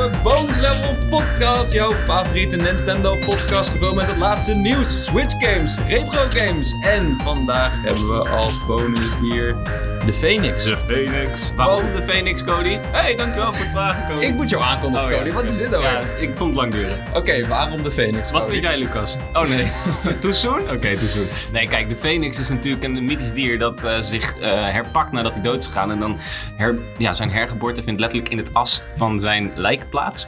nieuwe Bones Level podcast. Jouw favoriete Nintendo podcast gevuld met het laatste nieuws, Switch games, retro games. En vandaag hebben we als bonusdier de Phoenix. De Phoenix. Waarom de Phoenix, Cody? hey, dankjewel voor het vragen, Cody. Ik moet jou aankondigen, Oh, ja. Cody. Wat is dit nou Ja, ik vond het lang duren. Oké, waarom de Phoenix? Wat vind jij, Lucas? Oh nee. too soon? Oké, too soon. Nee, kijk, de Phoenix is natuurlijk een mythisch dier dat eh, zich eh, herpakt nadat hij dood is gegaan. En dan her, ja, zijn hergeboorte vindt letterlijk in het as van zijn lijk plaats.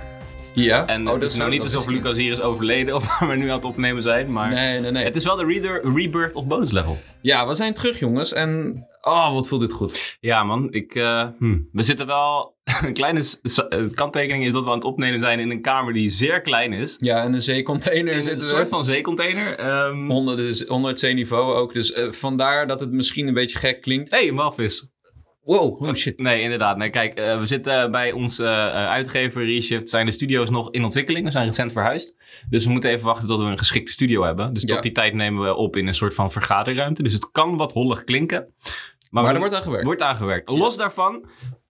Ja. En Oh, het dat is nou niet alsof is- Lucas hier is overleden of we nu aan het opnemen zijn. Maar Nee, nee, nee. het is wel de reader, rebirth of bonus level. Ja, we zijn terug, jongens. En. Oh, wat voelt dit goed. Ja, man. Ik, eh, hm. We zitten wel... Een kleine eh, kanttekening is dat we aan het opnemen zijn in een kamer die zeer klein is. Ja, in een zeecontainer In een zitten we. soort van zeecontainer. Ehm Onder, dus onder het zeeniveau ook. Dus eh, vandaar dat het misschien een beetje gek klinkt. hey, een walvis. Wow, oh shit. Nee, inderdaad. Nee, kijk, eh, we zitten bij onze eh, uitgever Reshift. Zijn de studio's nog in ontwikkeling. We zijn recent verhuisd. Dus we moeten even wachten tot we een geschikte studio hebben. Dus Ja. tot die tijd nemen we op in een soort van vergaderruimte. Dus het kan wat hollig klinken. Maar, er wordt aan gewerkt. wordt aangewerkt. Los daarvan,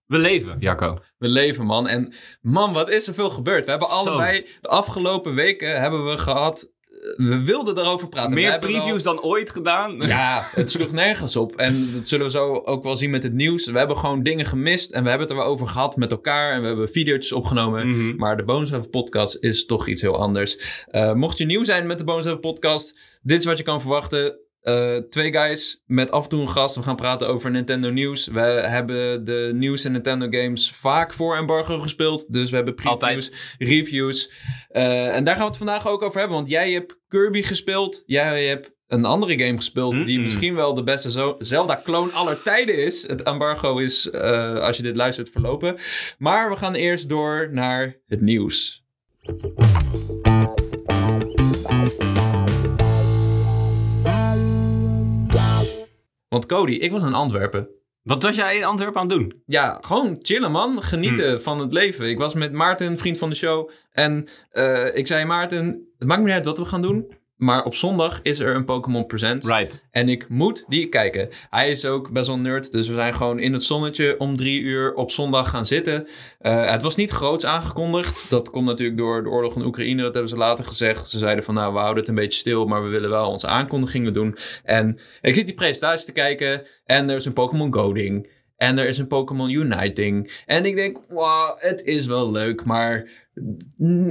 we leven, Jacco. We leven, man. En man, wat is er veel gebeurd? We hebben Zo. allebei de afgelopen weken hebben we gehad. We wilden erover praten. Meer previews dan ooit gedaan. Ja, het sloeg nergens op. En dat zullen we zo ook wel zien met het nieuws. We hebben gewoon dingen gemist. En we hebben het er wel over gehad met elkaar. En we hebben video's opgenomen. Mhm. Maar de Level podcast is toch iets heel anders. Eh, mocht je nieuw zijn met de Level podcast, dit is wat je kan verwachten. Eh, twee guys met af en toe een gast. We gaan praten over Nintendo nieuws. We hebben de nieuwste Nintendo games vaak voor embargo gespeeld. Dus we hebben previews, reviews. Eh, en daar gaan we het vandaag ook over hebben. Want jij hebt Kirby gespeeld. Jij hebt een andere game gespeeld die misschien wel de beste Zelda-kloon aller tijden is. Het embargo is, eh, als je dit luistert, verlopen. Maar we gaan eerst door naar het nieuws. Want Cody, ik was in Antwerpen. Wat was jij in Antwerpen aan het doen? Ja, gewoon chillen man. Genieten van het leven. Ik was met Maarten, vriend van de show. En eh, ik zei Maarten, het maakt me niet uit wat we gaan doen. Maar op zondag is er een Pokémon Presents. Right. En ik moet die kijken. Hij is ook best wel nerd. Dus we zijn gewoon in het zonnetje om drie uur op zondag gaan zitten. Eh, het was niet groots aangekondigd. Dat komt natuurlijk door de oorlog in Oekraïne. Dat hebben ze later gezegd. Ze zeiden van nou, we houden het een beetje stil. Maar we willen wel onze aankondigingen doen. En ik zit die presentatie te kijken. En er is een Pokémon Goading. En er is een Pokémon Uniting. En ik denk, wow, het is wel leuk. Maar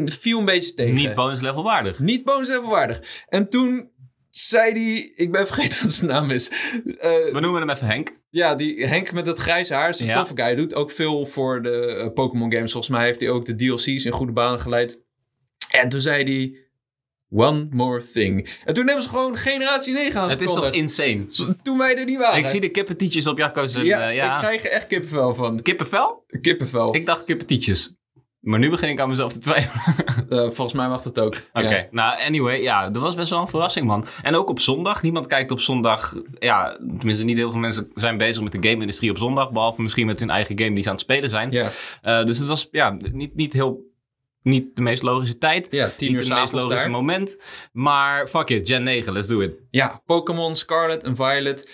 viel een beetje tegen. Niet bonus level waardig. Niet bonuslevelwaardig. En toen zei hij... Ik ben vergeten wat zijn naam is. Eh, We noemen hem even Henk. ja, die Henk met het grijze haar is een Ja. toffe guy. Hij doet ook veel voor de eh, Pokémon games. Volgens mij heeft hij ook de DLC's in goede banen geleid. En toen zei hij... One more thing. En toen hebben ze gewoon Generatie 9 Het is toch insane? Toen wij er niet waren. Ik zie de kippetietjes op Jacco's... ja, ja, ik krijg er echt kippenvel van. Kippenvel? Kippenvel. Ik dacht kippetietjes. Maar nu begin ik aan mezelf te twijfelen. Eh, volgens mij mag dat ook. Oké, Ja. nou anyway, ja, dat was best wel een verrassing, man. En ook op zondag. Niemand kijkt op zondag. Ja, tenminste, niet heel veel mensen zijn bezig met de game-industrie op zondag. Behalve misschien met hun eigen game die ze aan het spelen zijn. Ja, Eh, dus het was ja, niet, niet heel. Niet de meest logische tijd. ja tien niet het meest logische daar. moment. Maar fuck it, Gen 9, let's do it. Ja, Pokémon Scarlet en Violet.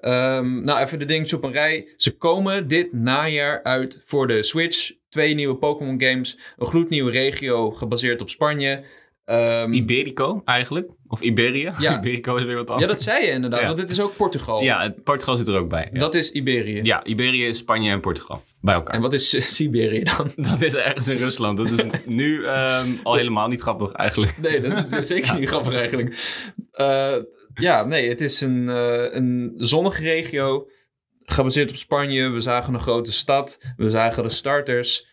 Ehm, nou, even de dingetjes op een rij. Ze komen dit najaar uit voor de Switch. Twee nieuwe Pokémon games. Een gloednieuwe regio gebaseerd op Spanje. Ehm, Iberico eigenlijk. Of Iberië. Ja. Iberico is weer wat anders. ja, dat zei je inderdaad, Ja. want dit is ook Portugal. Ja, Portugal zit er ook bij. Ja, Dat is Iberië. ja Iberië is Spanje en Portugal. Bij elkaar. En wat is eh, Siberië dan? Dat is ergens in Rusland. Dat is nu ehm, al helemaal niet grappig eigenlijk. Nee, dat is zeker niet grappig eigenlijk. Eh, ja, nee, het is een, eh, een zonnige regio. Gebaseerd op Spanje. We zagen een grote stad. We zagen de starters.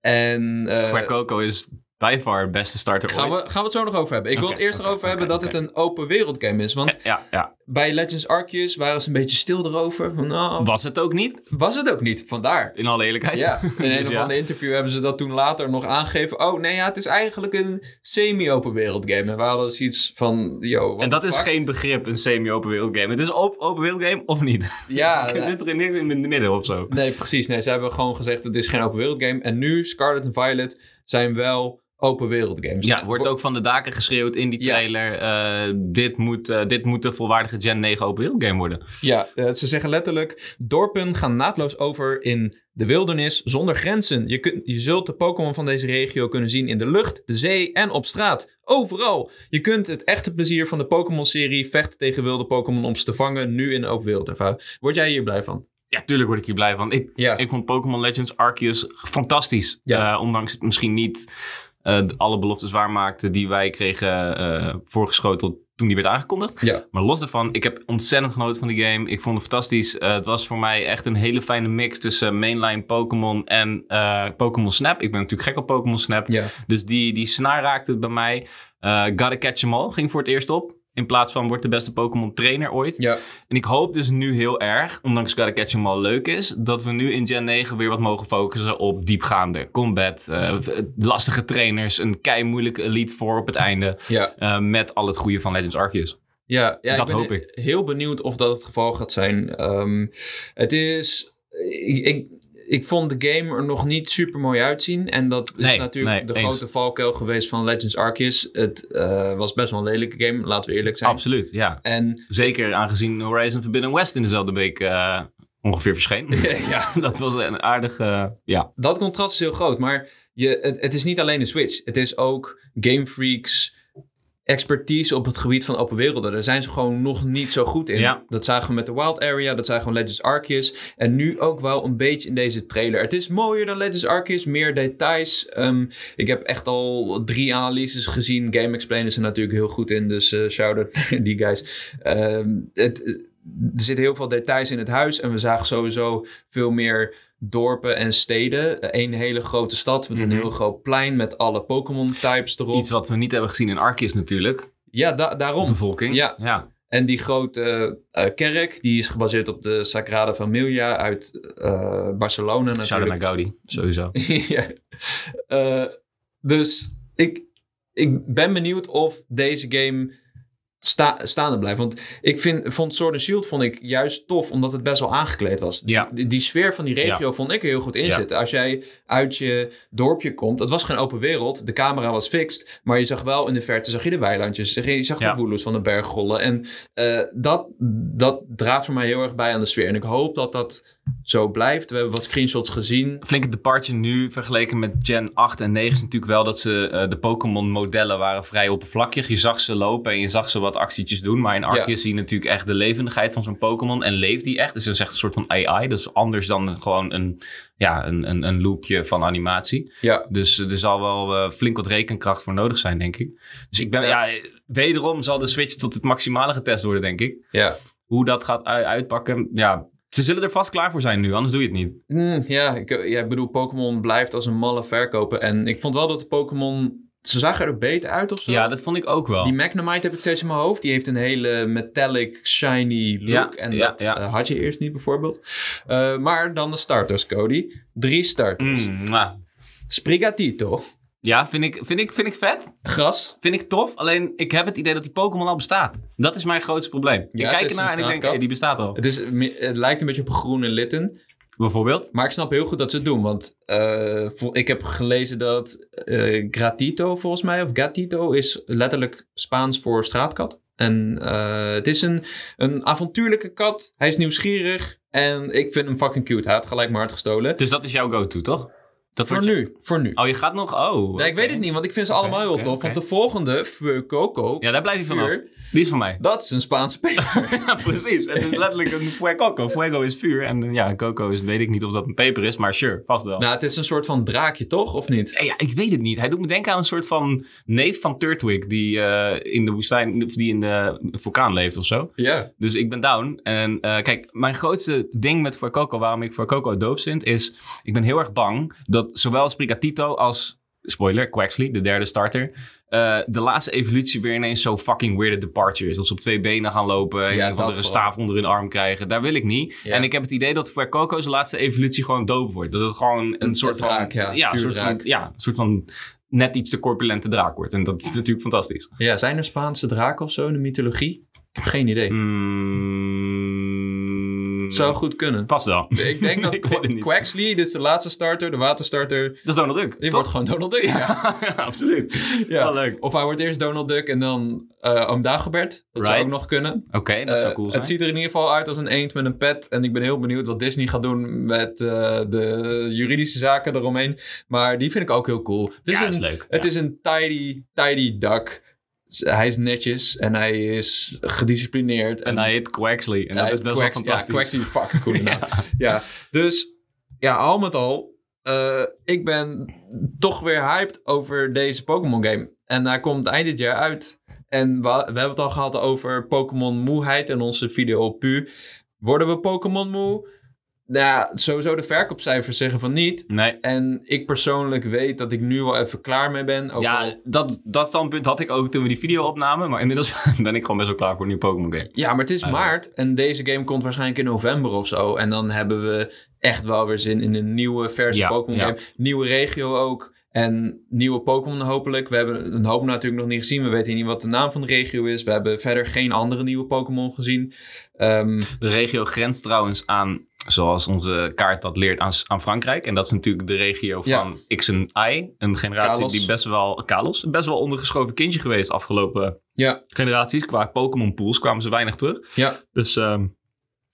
En eh, Fuecoco is by far het beste starter gaan, ooit. we, gaan we het zo nog over hebben. Ik wil het eerst erover hebben dat het een open wereld game is. Want Ja, ja. bij Legends Arceus waren ze een beetje stil erover. Van, nou, Was het ook niet? was het ook niet, vandaar. In alle eerlijkheid. Ja, in een Dus of ander interview hebben ze dat toen later nog aangegeven. Oh, nee, ja, het is eigenlijk een semi-open wereld game. En we hadden dus iets van, yo, En dat is fuck? geen begrip, een semi-open wereld game. Het is op open wereld game of niet. Ja, Er zit er in niks in het midden of zo. nee, precies. Nee, ze hebben gewoon gezegd, het is geen open wereld game. En nu, Scarlet en Violet zijn wel open wereld games. Ja, wordt ook van de daken geschreeuwd in die Ja. trailer. eh, dit, moet, eh, dit moet een volwaardige Gen 9 open wereld game worden. Ja, eh, ze zeggen letterlijk: dorpen gaan naadloos over in de wildernis zonder grenzen. Je, kunt, je zult de Pokémon van deze regio kunnen zien in de lucht, de zee en op straat. Overal. Je kunt het echte plezier van de Pokémon-serie vechten tegen wilde Pokémon om ze te vangen nu in de open wereld ervaren. Word jij hier blij van? Ja, tuurlijk word ik hier blij van. Ik, Ja. ik vond Pokémon Legends Arceus fantastisch. Ja. Ondanks het misschien niet alle beloftes waarmaakte die wij kregen eh, voorgeschoteld toen die werd aangekondigd. Ja. Maar los daarvan, ik heb ontzettend genoten van die game. Ik vond het fantastisch. Eh, het was voor mij echt een hele fijne mix tussen mainline Pokémon en eh, Pokémon Snap. Ik ben natuurlijk gek op Pokémon Snap. Ja. Dus die, die snaar raakte het bij mij. Eh Gotta Catch 'em All ging voor het eerst op. In plaats van wordt de beste Pokémon trainer ooit. Ja. En ik hoop dus nu heel erg, ondanks Gotta Catch 'em All leuk is, dat we nu in Gen 9 weer wat mogen focussen op diepgaande combat, eh, lastige trainers, een kei moeilijke Elite voor op het einde, Ja. eh, met al het goede van Legends Arceus. Ja, ja Dat ik hoop ik. heel benieuwd of dat het geval gaat zijn. Ehm, het is... Ik, ik, ik vond de game er nog niet super mooi uitzien. En dat is Nee, natuurlijk nee, de eens. grote valkuil geweest van Legends Arceus. Het eh, was best wel een lelijke game, laten we eerlijk zijn. Absoluut, ja. En Zeker aangezien Horizon Forbidden West in dezelfde week eh, ongeveer verscheen. ja, dat was een aardige, ja. dat contrast is heel groot. Maar je, het, het is niet alleen de Switch. Het is ook Game Freaks expertise op het gebied van open werelden. Daar zijn ze gewoon nog niet zo goed in. Ja. Dat zagen we met de Wild Area, dat zagen we met Legends Arceus. En nu ook wel een beetje in deze trailer. Het is mooier dan Legends Arceus, meer details. Ehm, ik heb echt al drie analyses gezien. Game Explain is er natuurlijk heel goed in, dus eh shout-out naar die guys. Ehm, het, er zitten heel veel details in het huis en we zagen sowieso veel meer dorpen en steden. Eén hele grote stad met een Mhm. heel groot plein met alle Pokémon-types erop. Iets wat we niet hebben gezien in Arceus natuurlijk. Ja, da- daarom. Bevolking. Ja. ja. En die grote eh, kerk, die is gebaseerd op de Sagrada Familia uit eh, Barcelona natuurlijk. naar Gaudi, sowieso. ja. Eh, dus ik, ik ben benieuwd of deze game sta, staande blijft. Want ik vind, vond Sword and Shield vond ik juist tof, omdat het best wel aangekleed was. Ja. Die, die sfeer van die regio vond ik er heel goed in Ja. zitten. Als jij uit je dorpje komt, het was geen open wereld, de camera was fixed, maar je zag wel in de verte, zag je de weilandjes, je zag de woeloes van de berg rollen. En eh, dat, dat draagt voor mij heel erg bij aan de sfeer. En ik hoop dat dat zo blijft. We hebben wat screenshots gezien. flinke departure nu vergeleken met Gen 8 en 9 is natuurlijk wel dat ze eh, de Pokémon modellen waren vrij oppervlakkig. Je zag ze lopen en je zag ze wat actietjes doen. Maar in Arceus Ja. zie je natuurlijk echt de levendigheid van zo'n Pokémon en leeft die echt. Dus het is echt een soort van AI. Dat is anders dan gewoon een, ja, een, een, een loopje van animatie. Ja, Dus er zal wel eh, flink wat rekenkracht voor nodig zijn, denk ik. Dus ik ben, Ja. ja, wederom zal de Switch tot het maximale getest worden, denk ik. ja. Hoe dat gaat uitpakken, ja... Ze zullen er vast klaar voor zijn nu, anders doe je het niet. Mm, ja, ik, ja, ik bedoel, Pokémon blijft als een malle verkopen. En ik vond wel dat de Pokémon... Ze zagen er beter uit of zo. Ja, dat vond ik ook wel. Die Magnemite heb ik steeds in mijn hoofd. Die heeft een hele metallic, shiny look. Ja, en ja, dat ja. eh, had je eerst niet bijvoorbeeld. Eh, maar dan de starters, Cody. Drie starters. Mm. Sprigatito. Ja, vind ik, vind, ik, vind ik vet. Gras. Vind ik tof. Alleen ik heb het idee dat die Pokémon al bestaat. Dat is mijn grootste probleem. Ja, ik het kijk is ernaar en ik denk, hey, die bestaat al. Het, is, het lijkt een beetje op een groene litten. Bijvoorbeeld. Maar ik snap heel goed dat ze het doen. Want eh, ik heb gelezen dat eh, Gratito, volgens mij, of Gatito, is letterlijk Spaans voor straatkat. En eh, het is een, een avontuurlijke kat. Hij is nieuwsgierig. En ik vind hem fucking cute. Hij had gelijk mijn hart gestolen. Dus dat is jouw go-to, toch? Dat voor je- nu. Voor nu. Oh, je gaat nog... Oh. Nee, ik weet het niet, want ik vind ze allemaal heel tof. Want de volgende, Fuecoco, Ja, daar blijf je vanaf. Die is van mij. dat is een Spaanse peper. ja, precies. Het is letterlijk een fuecoco. Fuego is vuur. En ja, coco is, weet ik niet of dat een peper is. Maar sure, vast wel. nou, het is een soort van draakje, toch? Of niet? Ja, ik weet het niet. Hij doet me denken aan een soort van neef van Turtwig die eh, in de woestijn, of die in de vulkaan leeft of zo. Ja. Dus ik ben down. En eh, kijk, mijn grootste ding met Fuecoco, waarom ik Fuecoco doop vind, is... Ik ben heel erg bang dat zowel Sprigatito als... Spoiler, Quaxley, de derde starter... eh, de laatste evolutie weer ineens zo fucking weird departure is. Dat ze op twee benen gaan lopen en Ja, een andere staaf onder hun arm krijgen. Daar wil ik niet. Ja. En ik heb het idee dat Fuecoco zijn laatste evolutie gewoon doop wordt. Dat het gewoon een, soort draak, van... ja. een soort van, ja, een soort van net iets te corpulente draak wordt. En dat is natuurlijk fantastisch. ja, zijn er Spaanse draken of zo in de mythologie? Ik heb geen idee. Mm, Zou goed kunnen. Vast wel. Ik denk dat Ik niet. Quaxley, dus de laatste starter, de waterstarter, Dat is Donald Duck. die toch? wordt gewoon Donald Duck. Ja. Ja, absoluut. Ja. Wel leuk. Of hij wordt eerst Donald Duck en dan eh Oom Dagobert. Dat zou ook nog kunnen. Oké, dat zou Eh, cool zijn. Het ziet er in ieder geval uit als een eend met een pet. En ik ben heel benieuwd wat Disney gaat doen met eh, de juridische zaken eromheen. Maar die vind ik ook heel cool. Het is, ja, een, is leuk. het Ja. is een tidy, tidy duck. Hij is netjes en hij is gedisciplineerd. En hij heet Quaxley. En dat is best Quax- wel fantastisch. Ja, Quaxley, fucking coole naam. ja, dus ja, al met al, eh, ik ben toch weer hyped over deze Pokémon game. En hij komt eind dit jaar uit. En we, we hebben het al gehad over Pokémon moeheid in onze video op Pu. Worden we Pokémon moe? Nou ja, sowieso de verkoopcijfers zeggen van niet. Nee. En ik persoonlijk weet dat ik nu wel even klaar mee ben. Ook al- Ja, dat, dat standpunt had ik ook toen we die video opnamen. Maar inmiddels ben ik gewoon best wel klaar voor een nieuwe Pokémon game. Ja, maar het is ja. maart en deze game komt waarschijnlijk in november of zo. En dan hebben we echt wel weer zin in een nieuwe versie Ja, Pokémon ja. game. Nieuwe regio ook. En nieuwe Pokémon hopelijk. We hebben een hoop natuurlijk nog niet gezien. We weten niet wat de naam van de regio is. We hebben verder geen andere nieuwe Pokémon gezien. Ehm, De regio grenst trouwens aan, zoals onze kaart dat leert, aan, aan Frankrijk. En dat is natuurlijk de regio Ja. van X en Y. Een generatie Kalos. die best wel, Kalos, best wel ondergeschoven kindje geweest afgelopen ja, generaties. Qua Pokémon pools kwamen ze weinig terug. ja, Dus, ehm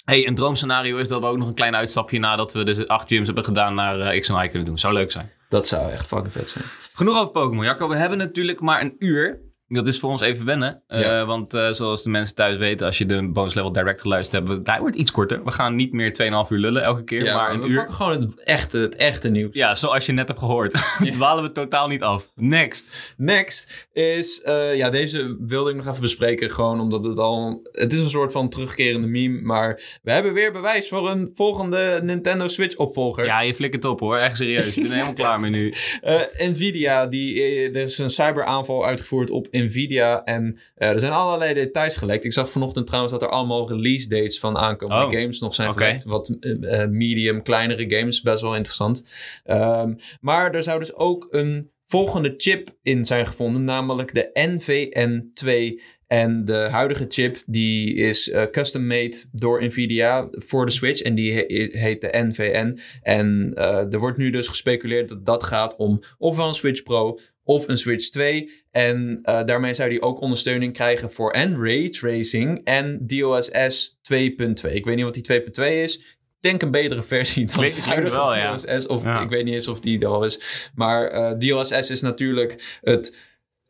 hey, een droomscenario is dat we ook nog een klein uitstapje nadat we de acht gyms hebben gedaan naar eh, X en Y kunnen doen. Zou leuk zijn. Dat zou echt fucking vet zijn. Genoeg over Pokémon, Jacco. We hebben natuurlijk maar een uur. Dat is voor ons even wennen. Eh, Ja. want eh, zoals de mensen thuis weten, als je de bonus level direct geluisterd hebt, hij wordt iets korter. We gaan niet meer 2,5 uur lullen elke keer, Ja, maar een we uur. pakken gewoon het echte, het echte nieuws. Ja, zoals je net hebt gehoord. Dwalen we totaal niet af. Next. Next is, eh, ja, deze wilde ik nog even bespreken. Gewoon omdat het al, het is een soort van terugkerende meme. Maar we hebben weer bewijs voor een volgende Nintendo Switch opvolger. Ja, je flikkert op hoor. Echt serieus. Ik ben helemaal klaar mee nu. Nvidia, die, er is een cyberaanval uitgevoerd op Nvidia. En eh, er zijn allerlei details gelekt. Ik zag vanochtend trouwens dat er allemaal release dates van aankomende Oh, games nog zijn gelekt. Wat eh, eh, medium, kleinere games, best wel interessant. Ehm, maar er zou dus ook een volgende chip in zijn gevonden, namelijk de NVN2. En de huidige chip die is custom made door Nvidia voor de Switch en die he- heet de NVN. En er wordt nu dus gespeculeerd dat dat gaat om ofwel een Switch Pro of een Switch 2. En eh, daarmee zou die ook ondersteuning krijgen voor en raytracing en DLSS 2.2. Ik weet niet wat die 2.2 is. Denk een betere versie dan klinkt ja. DLSS. Of Ja. ik weet niet eens of die er al is. Maar eh, DLSS is natuurlijk het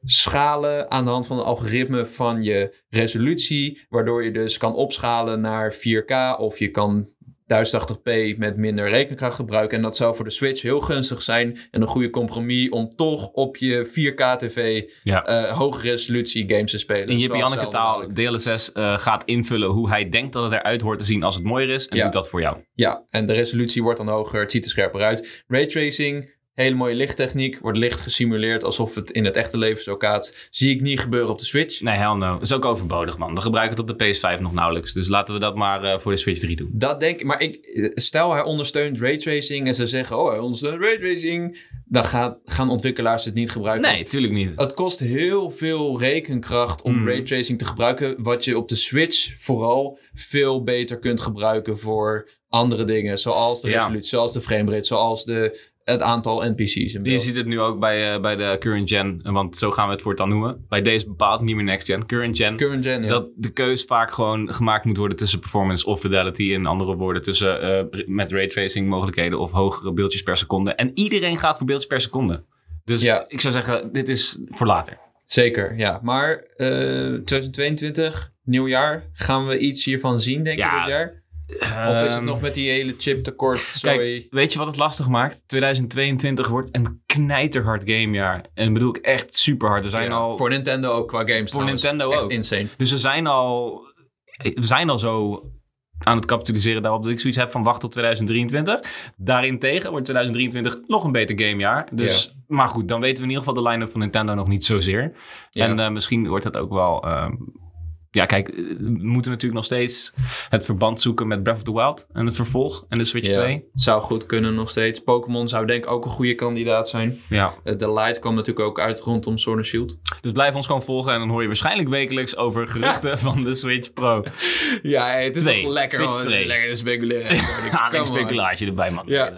schalen aan de hand van een algoritme van je resolutie. Waardoor je dus kan opschalen naar 4K of je kan 1080p met minder rekenkracht gebruiken. En dat zou voor de Switch heel gunstig zijn. En een goede compromis om toch op je 4K tv Ja. eh, hoge resolutie games te spelen. In Zoals Janneke taal, dadelijk. DLSS eh, gaat invullen hoe hij denkt dat het eruit hoort te zien als het mooier is. En Ja. doet dat voor jou. Ja, en de resolutie wordt dan hoger. Het ziet er scherper uit. Raytracing, hele mooie lichttechniek. Wordt licht gesimuleerd alsof het in het echte leven zo gaat. Zie ik niet gebeuren op de Switch. Nee, hell no. Dat is ook overbodig, man. We gebruiken het op de PS5 nog nauwelijks. Dus laten we dat maar eh, voor de Switch 3 doen. Dat denk ik. Maar ik, stel hij ondersteunt raytracing en ze zeggen: Oh, hij ondersteunt raytracing. Dan gaat, gaan ontwikkelaars het niet gebruiken. Nee, tuurlijk niet. Het kost heel veel rekenkracht om Mm. raytracing te gebruiken. Wat je op de Switch vooral veel beter kunt gebruiken voor andere dingen. Zoals de Ja. resolutie, zoals de framerate, zoals de, het aantal NPC's. In Je ziet het nu ook bij, eh, bij de current gen, want zo gaan we het voortaan noemen. Bij deze bepaald niet meer next gen, current gen. Current gen, ja. Dat de keus vaak gewoon gemaakt moet worden tussen performance of fidelity. In andere woorden, tussen eh, met raytracing mogelijkheden of hogere beeldjes per seconde. En iedereen gaat voor beeldjes per seconde. Dus Ja. ik zou zeggen, dit is voor later. Zeker, ja. Maar eh 2022, nieuw jaar, gaan we iets hiervan zien, denk Ja, dit jaar? Of is het Ehm, nog met die hele chip tekort? Sorry. Kijk, weet je wat het lastig maakt? 2022 wordt een knijterhard gamejaar. En bedoel ik echt super hard. Er zijn Ja, al... Voor Nintendo ook qua games Voor trouwens. Nintendo ook. insane. Dus we zijn al... We zijn al zo aan het capitaliseren daarop dat ik zoiets heb van wacht tot 2023. Daarentegen wordt 2023 nog een beter gamejaar. Dus, Maar goed, dan weten we in ieder geval de line-up van Nintendo nog niet zozeer. Ja. En eh, misschien wordt het ook wel... ehm, ja, kijk, eh, we moeten natuurlijk nog steeds het verband zoeken met Breath of the Wild en het vervolg en de Switch Ja, 2. Zou goed kunnen nog steeds. Pokémon zou denk ik ook een goede kandidaat zijn. Ja. Eh, De Light kwam natuurlijk ook uit rondom Sword and Shield. Dus blijf ons gewoon volgen en dan hoor je waarschijnlijk wekelijks over geruchten van de Switch Pro. Ja, het is toch lekker Switch om twee. lekker te speculeren. Ja, een speculatie erbij, man. Ja.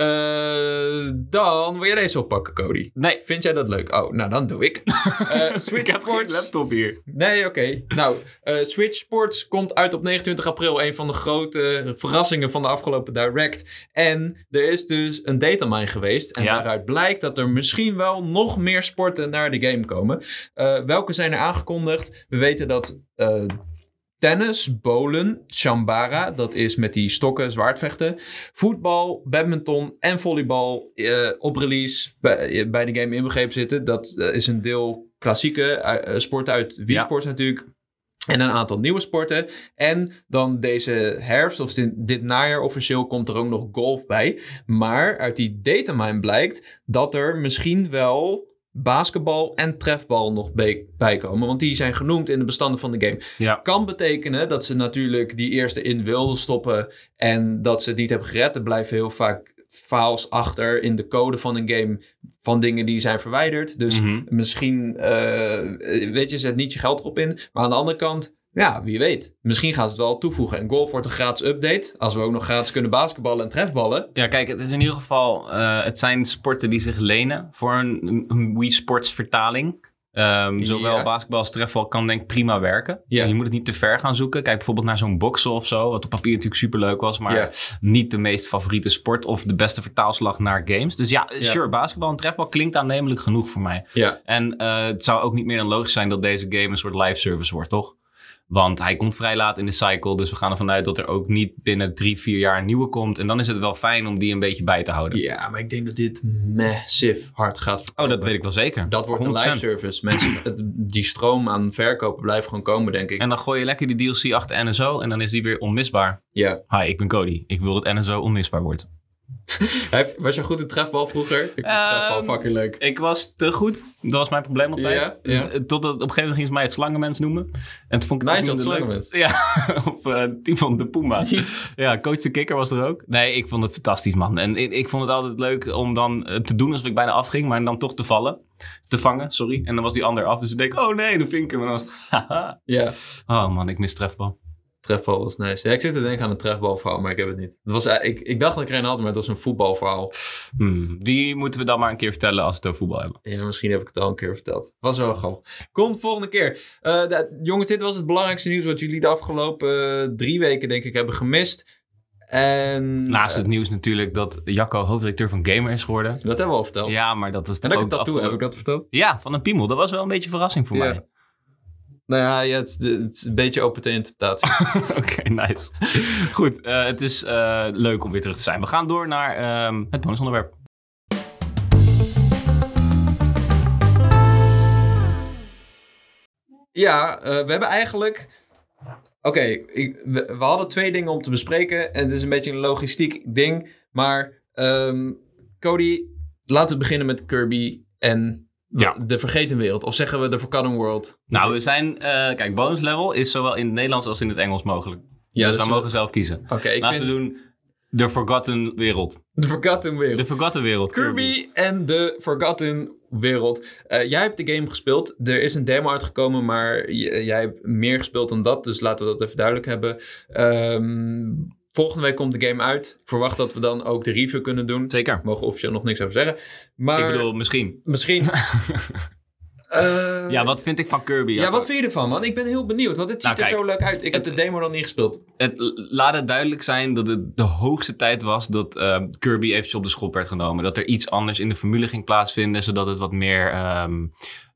Eh, dan wil jij deze oppakken, Cody. Nee, Vind jij dat leuk? Oh, nou dan doe ik. Eh, Switch ik heb geen Sports. laptop hier. Nee, oké. Nou, eh, Switch Sports komt uit op 29 april. Een van de grote verrassingen van de afgelopen Direct. En er is dus een datamine geweest. En Ja. daaruit blijkt dat er misschien wel nog meer sporten naar de game komen. Welke zijn er aangekondigd? We weten dat tennis, bowlen, chambara, dat is met die stokken, zwaardvechten. Voetbal, badminton en volleybal eh, op release bij, bij de game inbegrepen zitten. Dat eh, is een deel klassieke eh, sporten uit Wii Ja. Sports natuurlijk. En een aantal nieuwe sporten. En dan deze herfst, of dit, dit najaar officieel, komt er ook nog golf bij. Maar uit die datamine blijkt dat er misschien wel basketbal en trefbal nog bij, komen. Want die zijn genoemd in de bestanden van de game. Ja. Kan betekenen dat ze natuurlijk die eerste in wilden stoppen. En dat ze het niet hebben gered. Er blijven heel vaak files achter in de code van een game. Van dingen die zijn verwijderd. Dus Mhm. misschien, eh, weet je, zet niet je geld erop in. Maar aan de andere kant, ja, wie weet. Misschien gaan ze het wel toevoegen. En golf wordt een gratis update. Als we ook nog gratis kunnen basketballen en trefballen. Ja, kijk, het is in ieder geval... eh, het zijn sporten die zich lenen voor een, een Wii Sports vertaling. Ehm, zowel Ja. basketbal als trefbal kan denk ik prima werken. Ja. En je moet het niet te ver gaan zoeken. Kijk bijvoorbeeld naar zo'n boksen of zo. Wat op papier natuurlijk superleuk was. Maar Ja. niet de meest favoriete sport. Of de beste vertaalslag naar games. Dus ja, Ja. sure, basketbal en trefbal klinkt aannemelijk genoeg voor mij. Ja, En eh, het zou ook niet meer dan logisch zijn dat deze game een soort live service wordt, toch? Want hij komt vrij laat in de cycle. Dus we gaan ervan uit dat er ook niet binnen drie, vier jaar een nieuwe komt. En dan is het wel fijn om die een beetje bij te houden. ja maar ik denk dat dit massive hard gaat Oh, dat weet ik wel zeker. Dat wordt een 100%. live service. Mensen, die stroom aan verkopen blijft gewoon komen, denk ik. En dan gooi je lekker die DLC achter NSO en dan is die weer onmisbaar. Ja. Hi, ik ben Cody. Ik wil dat NSO onmisbaar wordt. Was je goed in trefbal vroeger? Ik vind Ehm, trefbal fucking leuk. Ik was te goed. Dat was mijn probleem altijd. Ja, ja. Dus, eh, Totdat op een gegeven moment gingen ze mij het slangenmens noemen. En toen vond ik het Nigel leuk. slangenmens? Ja, of eh Timon de Puma. Ja, coach de kikker was er ook. Nee, ik vond het fantastisch, man. En ik, ik vond het altijd leuk om dan eh, te doen alsof ik bijna afging, maar dan toch te vallen. Te vangen, sorry. En dan was die ander af. Dus ik denk, oh nee, dan vink ik hem. En dan was het, haha. Ja, Oh man, ik mis trefbal. Trefbal was nice. Ja, ik zit te denken aan een trefbalverhaal, maar ik heb het niet. Het was, eh, ik, ik dacht dat ik er een had, maar het was een voetbalverhaal. Hmm, die moeten we dan maar een keer vertellen als we het over voetbal hebben. Ja, misschien heb ik het al een keer verteld. Was wel grappig. Kom volgende keer. Eh, de- jongens, dit was het belangrijkste nieuws wat jullie de afgelopen eh, drie weken, denk ik, hebben gemist. En Naast het nieuws natuurlijk dat Jacco hoofdredacteur van Gamer is geworden. dat hebben we al verteld. Ja, maar dat is en dat ik een tattoo heb ik dat verteld? Ja, van een piemel. Dat was wel een beetje een verrassing voor Ja. mij. Nou ja, ja het, is, de- het is een beetje open te interpretatie. Oké, nice. Goed, eh, het is eh, leuk om weer terug te zijn. We gaan door naar ehm, het bonusonderwerp. Ja, eh, we hebben eigenlijk. Oké, we hadden twee dingen om te bespreken. En het is een beetje een logistiek ding. Maar ehm, Cody, laten we beginnen met Kirby en Ja. de Vergeten Wereld. Of zeggen we de Forgotten World? Nou, we zijn... eh, kijk, bonus level is zowel in het Nederlands als in het Engels mogelijk. Ja, dus dus we mogen zelf kiezen. Oké, ik Laten vind we doen de Forgotten Wereld. de Forgotten Wereld. De Forgotten Wereld. Kirby en de Forgotten Wereld. Eh, jij hebt de game gespeeld. Er is een demo uitgekomen, maar jij hebt meer gespeeld dan dat. Dus laten we dat even duidelijk hebben. Ehm, volgende week komt de game uit. Ik verwacht dat we dan ook de review kunnen doen. Zeker. We mogen officieel nog niks over zeggen. Maar Ik bedoel, misschien. misschien... Eh, Ja, wat vind ik van Kirby? ja, wat vind je ervan, man? Ik ben heel benieuwd, want dit ziet Nou, er kijk, zo leuk uit. Ik heb de demo nog niet gespeeld. het, laat het duidelijk zijn dat het de hoogste tijd was dat eh, Kirby eventjes op de schop werd genomen. Dat er iets anders in de formule ging plaatsvinden, zodat het wat meer... ehm,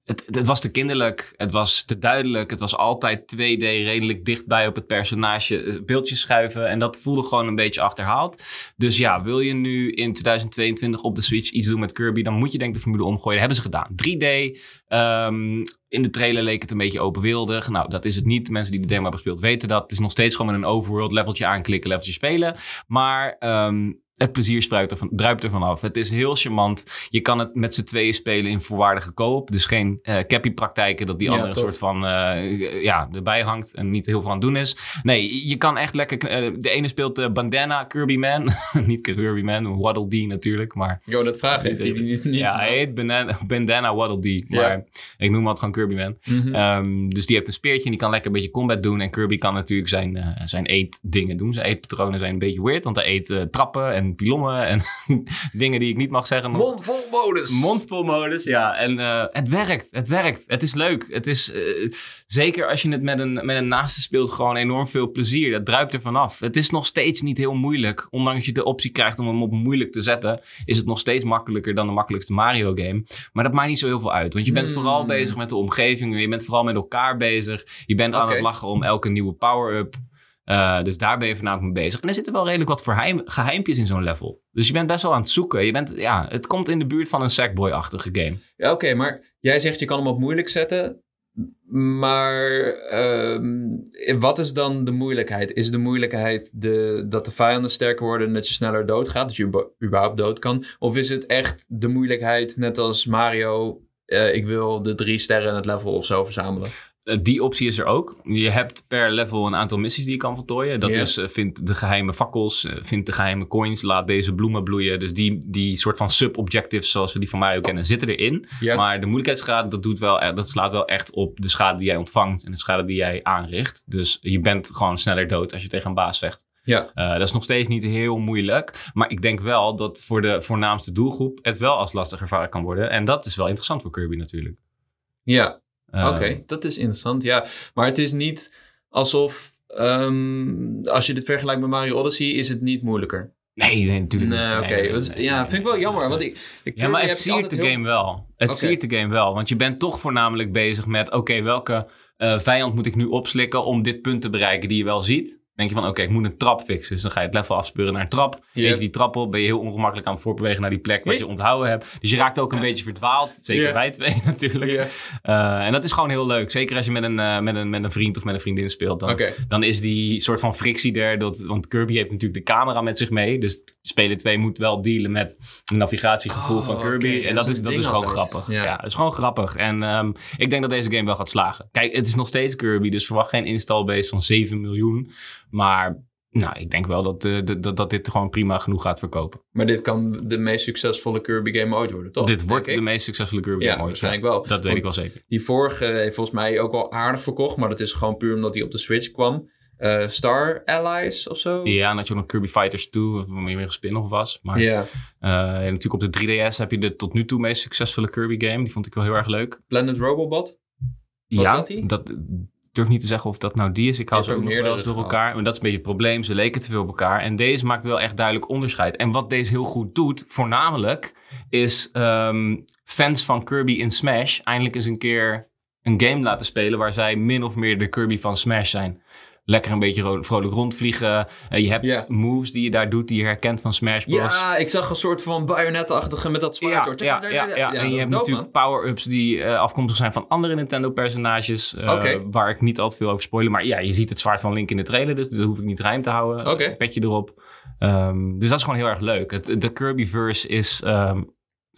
het, was te kinderlijk, het was te duidelijk, het was altijd 2D, redelijk dichtbij op het personage, eh, beeldjes schuiven. En dat voelde gewoon een beetje achterhaald. Dus ja, wil je nu in 2022 op de Switch iets doen met Kirby, dan moet je denk ik de formule omgooien. Dat hebben ze gedaan. 3D, ehm, in de trailer leek het een beetje openwereldig. Nou, dat is het niet. Mensen die de demo hebben gespeeld weten dat. Het is nog steeds gewoon met een overworld leveltje aanklikken, leveltje spelen. Maar ehm, het plezier spruit er van, druipt er vanaf. Het is heel charmant. Je kan het met z'n tweeën spelen in voorwaardige koop. Dus geen uh, cappy-praktijken dat die Ja, andere soort van uh, ja, erbij hangt en niet heel veel aan het doen is. Nee, je kan echt lekker... Uh, de ene speelt uh, Bandana Kirby Man. niet Kirby Man, Waddle Dee natuurlijk, maar... Jo, dat vraag heeft hij niet. niet ja, hij heet Bandana, Bandana Waddle Dee, maar Ja. ik noem altijd gewoon Kirby Man. Mhm. Ehm, dus die heeft een speertje en die kan lekker een beetje combat doen. En Kirby kan natuurlijk zijn, eh, zijn eetdingen doen. Zijn eetpatronen zijn een beetje weird, want hij eet eh, trappen en pilonnen en dingen die ik niet mag zeggen. Mondvol modus. Mondvol modus, ja. En eh, het werkt, het werkt. Het is leuk. Het is, eh, zeker als je het met een, met een naaste speelt, gewoon enorm veel plezier. Dat druipt er vanaf. Het is nog steeds niet heel moeilijk. Ondanks je de optie krijgt om hem op moeilijk te zetten, is het nog steeds makkelijker dan de makkelijkste Mario game. Maar dat maakt niet zo heel veel uit. Want je bent Hmm. vooral bezig met de omgeving. Je bent vooral met elkaar bezig. Je bent aan het lachen om elke nieuwe power-up. Eh, dus daar ben je voornamelijk mee bezig. En er zitten wel redelijk wat verheim, geheimpjes in zo'n level. Dus je bent best wel aan het zoeken. Je bent, ja, het komt in de buurt van een Sackboy-achtige game. Ja, oké, maar jij zegt je kan hem op moeilijk zetten. Maar ehm, wat is dan de moeilijkheid? Is de moeilijkheid de, dat de vijanden sterker worden en dat je sneller doodgaat? Dat je überhaupt dood kan? Of is het echt de moeilijkheid, net als Mario, eh, ik wil de drie sterren in het level of zo verzamelen? Eh, die optie is er ook. Je hebt per level een aantal missies die je kan voltooien. Dat is, eh, vind de geheime fakkels, eh, vind de geheime coins, laat deze bloemen bloeien. Dus die, die soort van sub-objectives zoals we die van Mario kennen, zitten erin. Maar de moeilijkheidsgraad, dat, doet wel, dat slaat wel echt op de schade die jij ontvangt en de schade die jij aanricht. Dus je bent gewoon sneller dood als je tegen een baas vecht. ja. Dat is nog steeds niet heel moeilijk. Maar ik denk wel dat voor de voornaamste doelgroep het wel als lastig ervaren kan worden. En dat is wel interessant voor Kirby natuurlijk. ja. Eh, Oké, dat is interessant. Ja, maar het is niet alsof ehm, als je dit vergelijkt met Mario Odyssey, is het niet moeilijker. Nee, nee, natuurlijk Nee, niet. Nee, nee, Dat is- nee, ja, vind ik wel jammer. Want ik, ik Ja, maar het siert de heel- game wel. Het siert de game wel. Want je bent toch voornamelijk bezig met... Oké, welke eh, vijand moet ik nu opslikken om dit punt te bereiken die je wel ziet? Denk je van, oké, ik moet een trap fixen. Dus dan ga je het level afspeuren naar een trap. Weet je die trap op, ben je heel ongemakkelijk aan het voorbewegen naar die plek wat je onthouden hebt. Dus je raakt ook een beetje verdwaald. Zeker Ja. wij twee natuurlijk. Eh, en dat is gewoon heel leuk. Zeker als je met een, eh, met een, met een vriend of met een vriendin speelt. Dan, dan is die soort van frictie er. Dat, want Kirby heeft natuurlijk de camera met zich mee. Dus speler 2 moet wel dealen met het navigatiegevoel Oh, van Kirby. oké. En Dat dat is dat is gewoon altijd. grappig. Ja. Ja. het is gewoon grappig. En ehm, ik denk dat deze game wel gaat slagen. Kijk, het is nog steeds Kirby. Dus verwacht geen installbase van 7 miljoen. Maar nou, ik denk wel dat, eh, dat- dit gewoon prima genoeg gaat verkopen. Maar dit kan de meest succesvolle Kirby game ooit worden, toch? dit wordt de meest succesvolle Kirby Ja, game ooit. waarschijnlijk wel. Dat weet ik wel zeker. Die vorige heeft volgens mij ook wel aardig verkocht, maar dat is gewoon puur omdat hij op de Switch kwam. Eh, Star Allies of zo? Ja, en je ook nog Kirby Fighters 2, wat meer een spin-off was. Maar Ja. en natuurlijk op de 3DS heb je de tot nu toe meest succesvolle Kirby game. Die vond ik wel heel erg leuk. Planet Robobot? Was ja, dat die? dat durf niet te zeggen of dat nou die is. Ik hou ze ook nog wel eens meerdere door elkaar. Maar dat is een beetje het probleem. Ze leken te veel op elkaar. En deze maakt wel echt duidelijk onderscheid. En wat deze heel goed doet, voornamelijk, is ehm, fans van Kirby in Smash eindelijk eens een keer een game laten spelen waar zij min of meer de Kirby van Smash zijn. Lekker een beetje ro- vrolijk rondvliegen. Eh, je hebt moves die je daar doet die je herkent van Smash Bros. Ja, ik zag een soort van bajonetachtige met dat zwaard. Ja, ja, ja, ja. en je hebt natuurlijk power-ups die eh, afkomstig zijn van andere Nintendo-personages. eh. Waar ik niet al te veel over spoilen. Maar ja, je ziet het zwaard van Link in de trailer, dus dat hoef ik niet geheim te houden. Oké. Petje erop. Ehm, dus dat is gewoon heel erg leuk. Het, de Kirby-verse is ehm,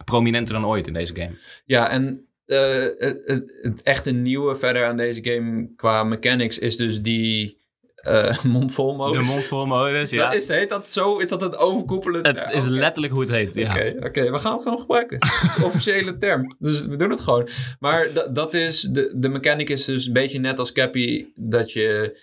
prominenter dan ooit in deze game. Ja, en eh, het, het, het echte nieuwe verder aan deze game qua mechanics is dus die eh mondvol De modus. mondvol modus, ja. Is, heet dat zo? Is dat het overkoepelend? het is letterlijk hoe het heet, ja. Oké, oké, we gaan het gewoon gebruiken. Het is een officiële term. Dus we doen het gewoon. Maar da- dat is, de, de mechanic is dus een beetje net als Cappy, dat je,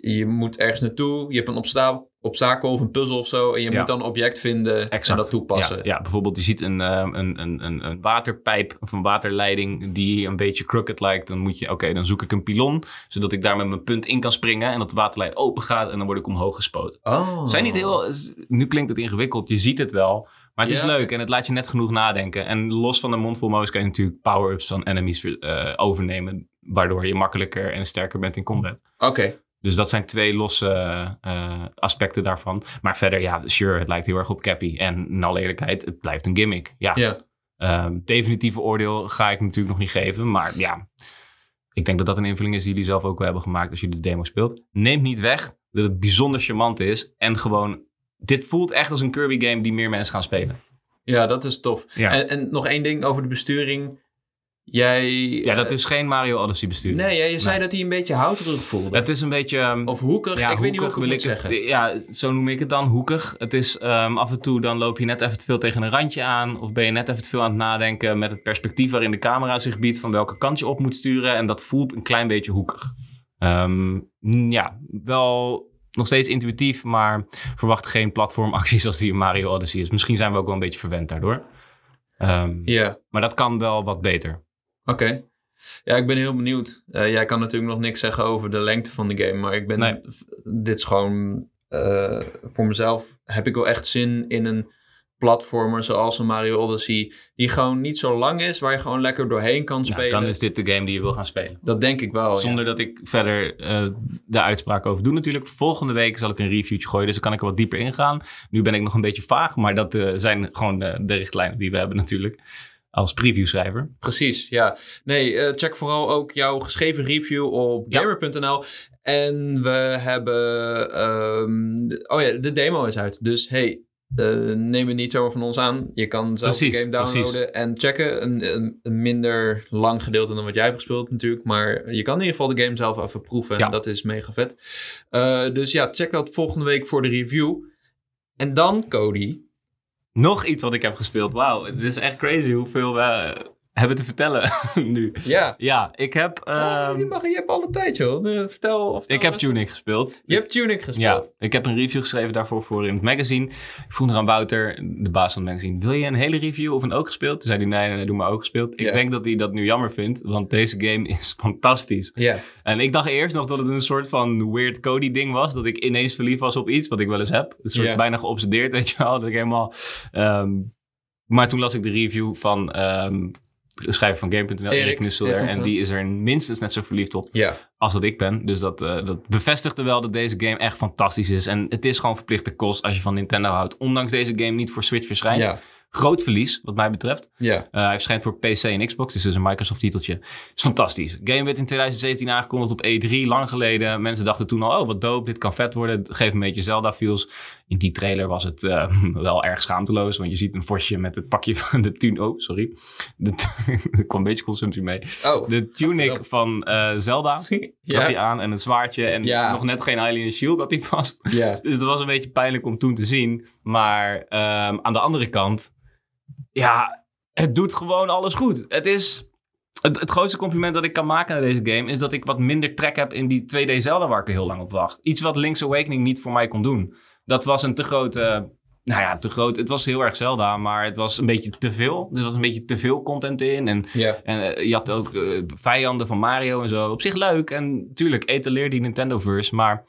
je moet ergens naartoe, je hebt een obsta obstakel of een puzzel of zo, en je Ja. moet dan een object vinden en dat toepassen. Ja, ja, bijvoorbeeld je ziet een, ehm, een, een, een, een waterpijp of een waterleiding die een beetje crooked lijkt. Dan moet je, oké, dan zoek ik een pilon, zodat ik daar met mijn punt in kan springen en dat de waterlijn open gaat en dan word ik omhoog gespoten. Oh. Zijn niet heel, nu klinkt het ingewikkeld, je ziet het wel, maar het is leuk en het laat je net genoeg nadenken. En los van de mondvol modus kan je natuurlijk power-ups van enemies eh, overnemen, waardoor je makkelijker en sterker bent in combat. Oké, Dus dat zijn twee losse eh, aspecten daarvan. Maar verder, ja, sure, het lijkt heel erg op Cappy. En in alle eerlijkheid, het blijft een gimmick. Ja, ja. Ehm, definitieve oordeel ga ik natuurlijk nog niet geven. Maar ja, ik denk dat dat een invulling is die jullie zelf ook wel hebben gemaakt als jullie de demo speelt. Neemt niet weg dat het bijzonder charmant is. En gewoon dit voelt echt als een Kirby game die meer mensen gaan spelen. Ja, dat is tof. Ja. En, en nog één ding over de besturing. Jij... Ja, dat is geen Mario Odyssey bestuur. Nee, jij- je zei dat hij een beetje houterig voelde. Het is een beetje... ehm, Of hoekig, ja, ik weet niet hoe ik het wil zeggen. Ja, zo noem ik het dan, hoekig. Het is ehm, af en toe dan loop je net even te veel tegen een randje aan. Of ben je net even te veel aan het nadenken met het perspectief waarin de camera zich biedt van welke kant je op moet sturen. En dat voelt een klein beetje hoekig. Ehm, ja, wel nog steeds intuïtief, maar verwacht geen platformacties als die in Mario Odyssey is. Misschien zijn we ook wel een beetje verwend daardoor. Ja, Maar dat kan wel wat beter. Oké. Ja, ik ben heel benieuwd. Eh, jij kan natuurlijk nog niks zeggen over de lengte van de game. Maar ik ben... Nee. Dit is gewoon... eh, voor mezelf heb ik wel echt zin in een platformer zoals een Mario Odyssey. Die gewoon niet zo lang is. Waar je gewoon lekker doorheen kan Nou, spelen. dan is dit de game die je wil gaan spelen. Dat denk ik wel, ja. Zonder dat ik verder eh, de uitspraak over doe natuurlijk. Volgende week zal ik een reviewtje gooien, dus dan kan ik er wat dieper ingaan. Nu ben ik nog een beetje vaag, maar dat zijn gewoon de richtlijnen die we hebben natuurlijk. Als previewschrijver. Precies, ja. Nee, eh, check vooral ook jouw geschreven review op gamer.nl. En we hebben... ehm, de- oh ja, de demo is uit. Dus hey, eh, neem het niet zomaar van ons aan. Je kan zelf Precies, de game downloaden precies. en checken. Een, een, een minder lang gedeelte dan wat jij hebt gespeeld natuurlijk. Maar je kan in ieder geval de game zelf even proeven. Ja. En dat is mega vet. Eh, dus ja, check dat volgende week voor de review. En dan, Cody... Nog iets wat ik heb gespeeld. Wauw, het is echt crazy hoeveel we hebben te vertellen nu. Ja, Ja, ik heb, Oh, ehm, je, mag, je hebt alle tijd, joh. Vertel. Of ik heb Tunic gespeeld. Je hebt Tunic gespeeld. Ja, ik heb een review geschreven daarvoor voor in het magazine. Ik vroeg nog aan Wouter, de baas van het magazine, wil je een hele review of een ook gespeeld? Toen zei hij, nee, nee, nee, doe maar ook gespeeld. Ik denk dat hij dat nu jammer vindt, want deze game is fantastisch. Ja. En ik dacht eerst nog dat het een soort van weird Cody ding was. Dat ik ineens verliefd was op iets, wat ik wel eens heb. Een soort bijna geobsedeerd, weet je wel. Dat ik helemaal... ehm, maar toen las ik de review van ehm, schrijver van Game.nl, Erik, Nusselder. En die is er minstens net zo verliefd op Ja. als dat ik ben. Dus dat, eh, dat bevestigde wel dat deze game echt fantastisch is. En het is gewoon verplichte kost als je van Nintendo houdt. Ondanks deze game niet voor Switch verschijnt. Ja. Groot verlies, wat mij betreft. Eh, hij verschijnt voor PC en Xbox, dus is een Microsoft-titeltje. Is fantastisch. Game werd in 2017 aangekondigd op E3, lang geleden. Mensen dachten toen al, oh wat dope, dit kan vet worden. Geef een beetje Zelda-feels. In die trailer was het eh, wel erg schaamteloos, want je ziet een vosje met het pakje van de tune... Oh, sorry. Er kwam een beetje consumptie mee. Oh. De tunic van eh, Zelda had Ja. hij aan en het zwaardje en nog net geen Alien Shield had hij vast. Dus dat was een beetje pijnlijk om toen te zien. Maar ehm, aan de andere kant, ja, het doet gewoon alles goed. Het is. Het, het grootste compliment dat ik kan maken naar deze game is dat ik wat minder trek heb in die 2D Zelda waar ik er heel lang op wacht. Iets wat Link's Awakening niet voor mij kon doen. Dat was een te grote. Nou ja, te groot. Het was heel erg Zelda, maar het was een beetje te veel. Er was een beetje te veel content in. En en eh, je had ook eh, vijanden van Mario en zo. Op zich leuk. En natuurlijk, etaleer die Nintendo-verse. Maar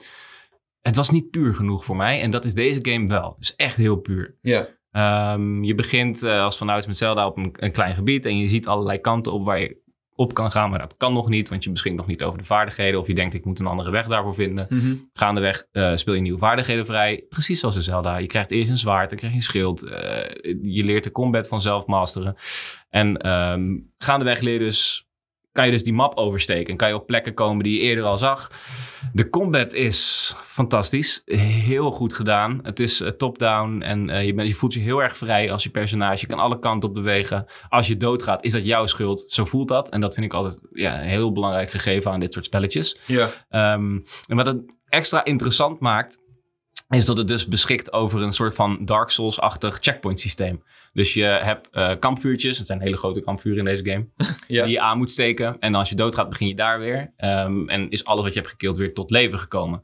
het was niet puur genoeg voor mij. En dat is deze game wel. Is echt heel puur. Ja. Ehm, je begint eh, als vanouds met Zelda op een, een klein gebied. En je ziet allerlei kanten op waar je op kan gaan. Maar dat kan nog niet, want je beschikt nog niet over de vaardigheden. Of je denkt, ik moet een andere weg daarvoor vinden. Mhm. Gaandeweg eh speel je nieuwe vaardigheden vrij. Precies zoals in Zelda. Je krijgt eerst een zwaard, dan krijg je een schild. eh, je leert de combat vanzelf masteren. En ehm gaandeweg leer je dus, kan je dus die map oversteken. En kan je op plekken komen die je eerder al zag. De combat is fantastisch. Heel goed gedaan. Het is eh, top-down en eh, je, bent, je voelt je heel erg vrij als je personage. Je kan alle kanten op bewegen. Als je doodgaat, is dat jouw schuld. Zo voelt dat. En dat vind ik altijd ja, een heel belangrijk gegeven aan dit soort spelletjes. Ja. Ehm, en wat het extra interessant maakt, is dat het dus beschikt over een soort van Dark Souls-achtig checkpoint systeem. Dus je hebt eh, kampvuurtjes, het zijn hele grote kampvuren in deze game, Ja. die je aan moet steken. En als je doodgaat, begin je daar weer. Ehm, en is alles wat je hebt gekild weer tot leven gekomen.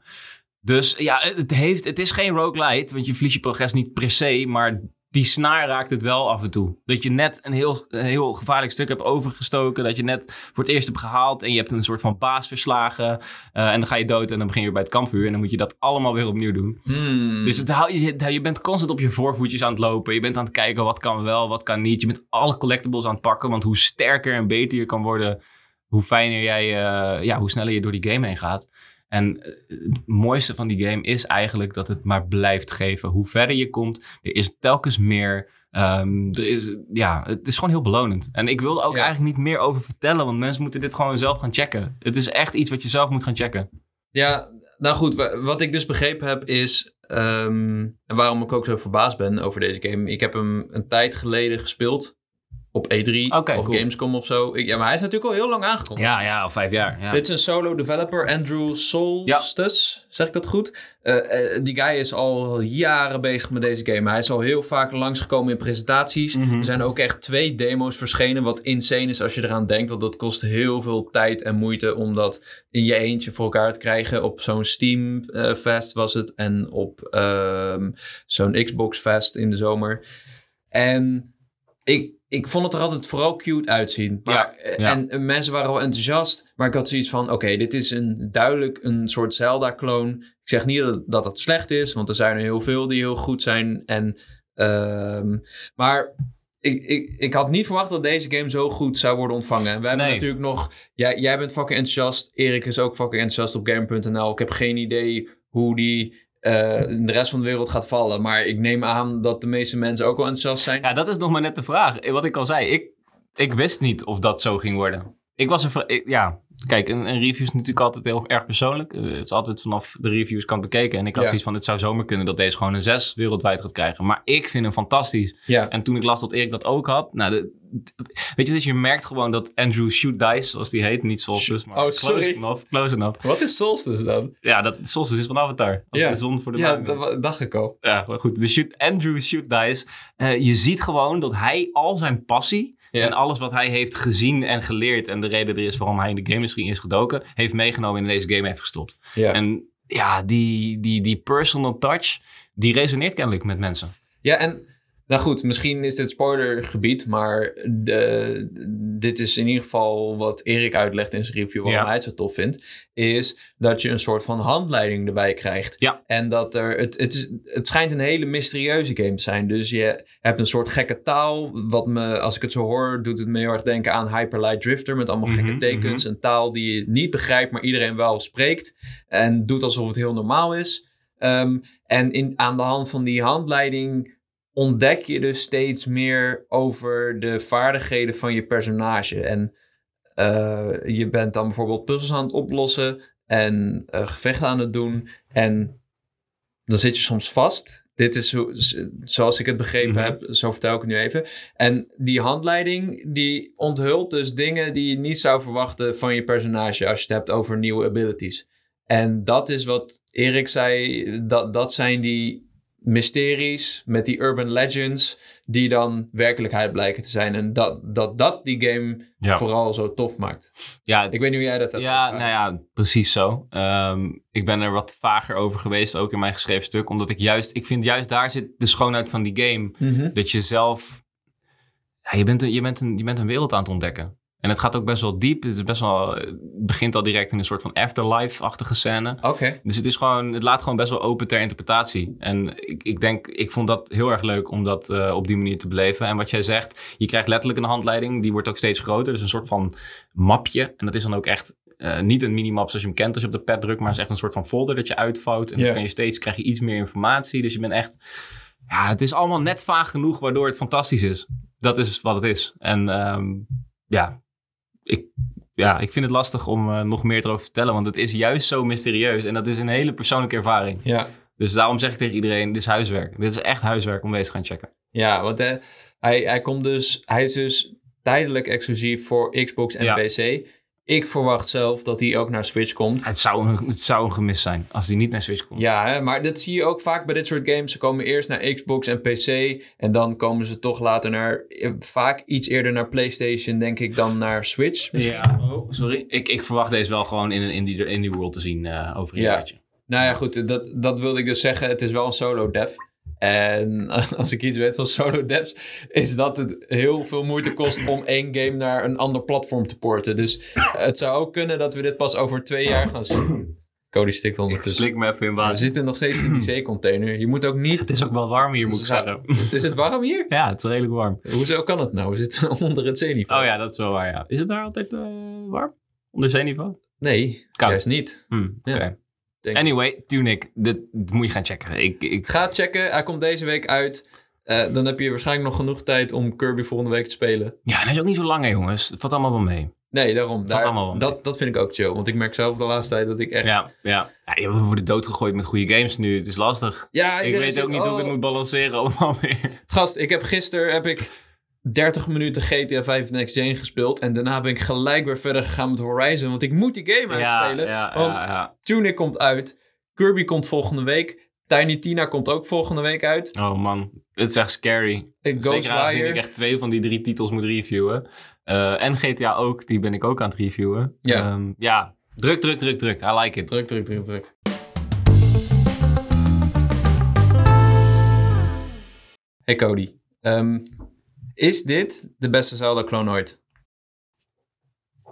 Dus ja, het, heeft, het is geen roguelite, want je verliest je progress niet per se, maar die snaar raakt het wel af en toe. Dat je net een heel, een heel gevaarlijk stuk hebt overgestoken, dat je net voor het eerst hebt gehaald en je hebt een soort van baas verslagen. eh, en dan ga je dood en dan begin je weer bij het kampvuur en dan moet je dat allemaal weer opnieuw doen. Hmm. Dus het je, je bent constant op je voorvoetjes aan het lopen. Je bent aan het kijken wat kan wel, wat kan niet. Je bent alle collectibles aan het pakken. Want hoe sterker en beter je kan worden, hoe fijner jij, eh, ja, hoe sneller je door die game heen gaat. En eh, het mooiste van die game is eigenlijk dat het maar blijft geven. Hoe verder je komt, er is telkens meer. Ehm, er is, ja, het is gewoon heel belonend. En ik wil er ook Ja. eigenlijk niet meer over vertellen, want mensen moeten dit gewoon zelf gaan checken. Het is echt iets wat je zelf moet gaan checken. Ja, nou goed, wa- wat ik dus begrepen heb is... Ehm, en waarom ik ook zo verbaasd ben over deze game. Ik heb hem een tijd geleden gespeeld. Op E3 Oké, of cool. Gamescom of zo. Ik- ja, maar hij is natuurlijk al heel lang aangekondigd. Ja, ja, al vijf jaar. Ja. Dit is een solo developer, Andrew Solstus. Zeg ik dat goed? Eh, eh, die guy is al jaren bezig met deze game. Hij is al heel vaak langsgekomen in presentaties. Mhm. Er zijn ook echt twee demo's verschenen. Wat insane is als je eraan denkt. Want dat kost heel veel tijd en moeite om dat in je eentje voor elkaar te krijgen. Op zo'n Steam eh, Fest was het. En op ehm, zo'n Xbox Fest in de zomer. En ik, ik vond het er altijd vooral cute uitzien. Maar, eh, ja. En eh, mensen waren al enthousiast. Maar ik had zoiets van: oké, dit is een duidelijk een soort Zelda-kloon. Ik zeg niet dat, dat slecht is, want er zijn er heel veel die heel goed zijn. En, ehm, maar ik, ik, ik had niet verwacht dat deze game zo goed zou worden ontvangen. En we hebben Nee. natuurlijk nog. Jij, jij bent fucking enthousiast. Erik is ook fucking enthousiast op Game.nl. Ik heb geen idee hoe die. Eh, de rest van de wereld gaat vallen. Maar ik neem aan dat de meeste mensen ook wel enthousiast zijn. Ja, dat is nog maar net de vraag. Wat ik al zei, ik, ik wist niet of dat zo ging worden. Ik was ik- ja, kijk, een, een review is natuurlijk altijd heel erg persoonlijk. Eh, het is altijd vanaf de reviews kan bekeken. En ik had Ja. zoiets van, het zou zomaar kunnen dat deze gewoon een 6 wereldwijd gaat krijgen. Maar ik vind hem fantastisch. Ja, En toen ik las dat Erik dat ook had, nou, de, weet je, dus je merkt gewoon dat Andrew Shoot Dice, zoals die heet, niet Solstice, maar Oh, sorry. close enough, close enough. wat is Solstice dan? Ja, dat Solstice is van Avatar. Als Ja. de zon voor de Ja, dat dacht ik al. Ja, maar goed. De shoot, Andrew Shoot Dice. eh, je ziet gewoon dat hij al zijn passie. En alles wat hij heeft gezien en geleerd en de reden er is waarom hij in de game industrie is gedoken, heeft meegenomen en in deze game heeft gestopt. En ja, die, die, die personal touch, die resoneert kennelijk met mensen. Ja, en nou goed, misschien is dit spoilergebied, maar de, dit is in ieder geval wat Erik uitlegt in zijn review, waarom Ja. hij het zo tof vindt, is dat je een soort van handleiding erbij krijgt. Ja. En dat er, het, het, is, het schijnt een hele mysterieuze game te zijn. Dus je hebt een soort gekke taal, wat me, als ik het zo hoor, doet het me heel erg denken aan Hyperlight Drifter, met allemaal gekke Mhm, tekens. Een taal die je niet begrijpt, maar iedereen wel spreekt. En doet alsof het heel normaal is. Ehm, en in, aan de hand van die handleiding ontdek je dus steeds meer over de vaardigheden van je personage. En eh, je bent dan bijvoorbeeld puzzels aan het oplossen en eh, gevechten aan het doen. En dan zit je soms vast. Dit is zo, zoals ik het begrepen Mhm. heb, zo vertel ik het nu even. En die handleiding die onthult dus dingen die je niet zou verwachten van je personage als je het hebt over nieuwe abilities. En dat is wat Erik zei, dat, dat zijn die mysteries met die urban legends die dan werkelijkheid blijken te zijn. En dat dat, dat die game Ja. vooral zo tof maakt. Ja, Ik weet niet hoe jij dat hebt. Ja, nou ja, precies zo. Ehm, ik ben er wat vager over geweest, ook in mijn geschreven stuk. Omdat ik juist, ik vind juist daar zit de schoonheid van die game. Mhm. Dat je zelf, ja, je, bent een, je, bent een, je bent een wereld aan het ontdekken. En het gaat ook best wel diep. Het, is best wel, het begint al direct in een soort van afterlife-achtige scène. Oké. Dus het, is gewoon, het laat gewoon best wel open ter interpretatie. En ik, ik denk, ik vond dat heel erg leuk om dat eh, op die manier te beleven. En wat jij zegt, je krijgt letterlijk een handleiding. Die wordt ook steeds groter. Dus een soort van mapje. En dat is dan ook echt eh, niet een minimap zoals je hem kent als je op de pad drukt. Maar het is echt een soort van folder dat je uitvouwt. En dan kan je steeds, krijg je iets meer informatie. Dus je bent echt... Ja, het is allemaal net vaag genoeg waardoor het fantastisch is. Dat is wat het is. En ehm, ja, ik, ja, ik vind het lastig om eh, nog meer erover te vertellen. Want het is juist zo mysterieus. En dat is een hele persoonlijke ervaring. Ja. Dus daarom zeg ik tegen iedereen, dit is huiswerk. Dit is echt huiswerk om deze te gaan checken. Ja, want eh, hij, hij komt dus, hij is dus tijdelijk exclusief voor Xbox en Ja. PC. Ik verwacht zelf dat hij ook naar Switch komt. Het zou een, het zou een gemis zijn als die niet naar Switch komt. Ja, hè, maar dat zie je ook vaak bij dit soort games. Ze komen eerst naar Xbox en PC. En dan komen ze toch later naar. eh, Vaak iets eerder naar PlayStation, denk ik, dan naar Switch. misschien. Ja, oh, sorry. Ik, ik verwacht deze wel gewoon in een indie, indie world te zien eh, over een Ja. jaartje. Nou ja, goed, dat, dat wilde ik dus zeggen. Het is wel een solo dev. En als ik iets weet van solo devs, is dat het heel veel moeite kost om één game naar een ander platform te porten. Dus het zou ook kunnen dat we dit pas over twee jaar gaan zien. Cody stikt Ik ondertussen. slik me even in We water. zitten nog steeds in die zeecontainer. Je moet ook niet... Het is ook wel warm hier, moet ik Ze- zeggen. Is het warm hier? Ja, het is redelijk warm. Hoezo kan het nou? We zitten onder het zeeniveau. Oh ja, dat is wel waar, ja. Is het daar altijd eh, warm? Onder zeeniveau? Nee, Koud. juist niet. Hm, Ja. Anyway, Tunic, dit, dit moet je gaan checken. Ik, ik, Ga checken. Hij komt deze week uit. Eh, dan heb je waarschijnlijk nog genoeg tijd om Kirby volgende week te spelen. ja, en hij is ook niet zo lang, hè, jongens. Het valt allemaal wel mee. Nee, daarom. Daar, allemaal wel. dat, dat vind ik ook chill. Want ik merk zelf de laatste tijd dat ik echt... Ja, ja. ja, we worden doodgegooid met goede games nu. Het is lastig. Ja, ik weet ook niet hoe ik het oh, moet balanceren allemaal weer. Gast, ik heb gisteren heb ik 30 minuten GTA 5 Next Gen gespeeld. En daarna ben ik gelijk weer verder gegaan met Horizon. Want ik moet die game uitspelen. ja, want ja. Tunic komt uit. Kirby komt volgende week. Tiny Tina komt ook volgende week uit. Oh man, het is echt scary. Ik Zeker aangezien ik echt twee van die drie titels moet reviewen. Eh, en GTA ook, die ben ik ook aan het reviewen. Ja. Ehm, ja, druk, druk, druk, druk. I like it. Druk, druk, druk, druk. Hey Cody. Ehm, is dit de beste Zelda-clone ooit?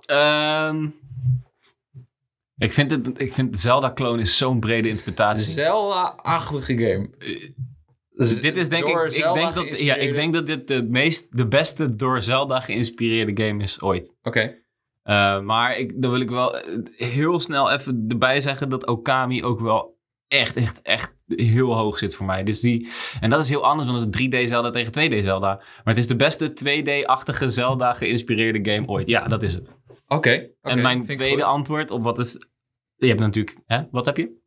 Ehm, ik vind het, ik vind Zelda-clone is zo'n brede Een interpretatie. Zelda-achtige game. Dus Dit is denk door ik, ik denk dat, ja, ik denk dat dit de, meest, de beste door Zelda geïnspireerde game is ooit. Oké. Uh, maar ik, dan wil ik wel eh, heel snel even erbij zeggen dat Okami ook wel echt, echt, echt heel hoog zit voor mij. Dus die, en dat is heel anders dan het 3D Zelda tegen 2D Zelda. Maar het is de beste 2D-achtige Zelda geïnspireerde game ooit. Ja, dat is het. Oké. en mijn tweede antwoord op wat is... Je hebt natuurlijk... Hè? Wat heb je?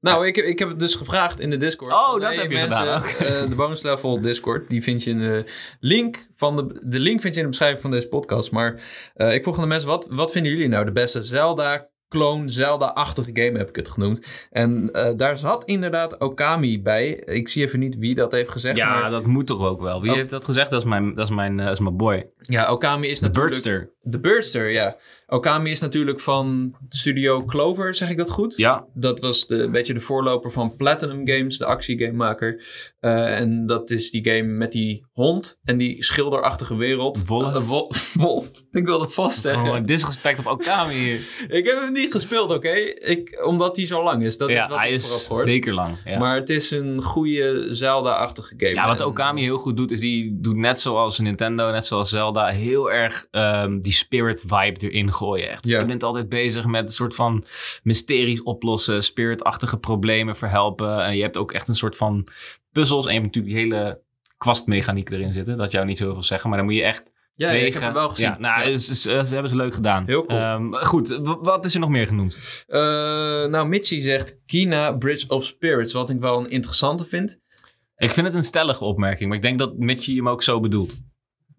Nou, ik, ik heb het dus gevraagd in de Discord. Oh, dat hey, heb je mensen, gedaan, oké. eh, de bonus level Discord, die vind je in de link van de, de link vind je in de beschrijving van deze podcast. Maar eh, ik vroeg aan de mensen, wat, wat vinden jullie nou de beste Zelda clone Zelda-achtige game heb ik het genoemd. En eh, daar zat inderdaad Okami bij. Ik zie even niet wie dat heeft gezegd. ja, maar, dat moet toch ook wel. Wie Oh. heeft dat gezegd? Dat is mijn, dat is mijn, eh, dat is mijn boy. ja Okami is De natuurlijk... Birdster. De Birdster, ja. Okami is natuurlijk van Studio Clover, zeg ik dat goed? Ja, Dat was de, een beetje de voorloper van Platinum Games, de actiegamemaker. Eh en dat is die game met die hond en die schilderachtige wereld. Wolf. Eh, wol- wolf. Ik wilde vast zeggen. oh, disrespect op Okami hier. Ik heb hem niet gespeeld, oké? Ik Omdat hij zo lang is. Dat ja, is wat hij ik is zeker lang. Ja. Maar het is een goede Zelda-achtige game. Ja, wat En- Okami heel goed doet, is die doet net zoals Nintendo, net zoals Zelda, heel erg ehm, die spirit vibe erin gooien. Echt. Je bent altijd bezig met een soort van mysteries oplossen, spiritachtige problemen verhelpen. En je hebt ook echt een soort van puzzels. En je hebt natuurlijk die hele kwastmechaniek erin zitten. Dat jou niet zoveel zeggen, maar dan moet je echt Ja, ja, ik heb hem wel gezien. Ja, nou, Ja. het is- ze hebben ze leuk gedaan. Heel cool. Ehm, goed, wat is er nog meer genoemd? Eh, nou, Mitchie zegt Kina Bridge of Spirits, wat ik wel een interessante vind. Ik vind het een stellige opmerking, maar ik denk dat Mitchie hem ook zo bedoelt.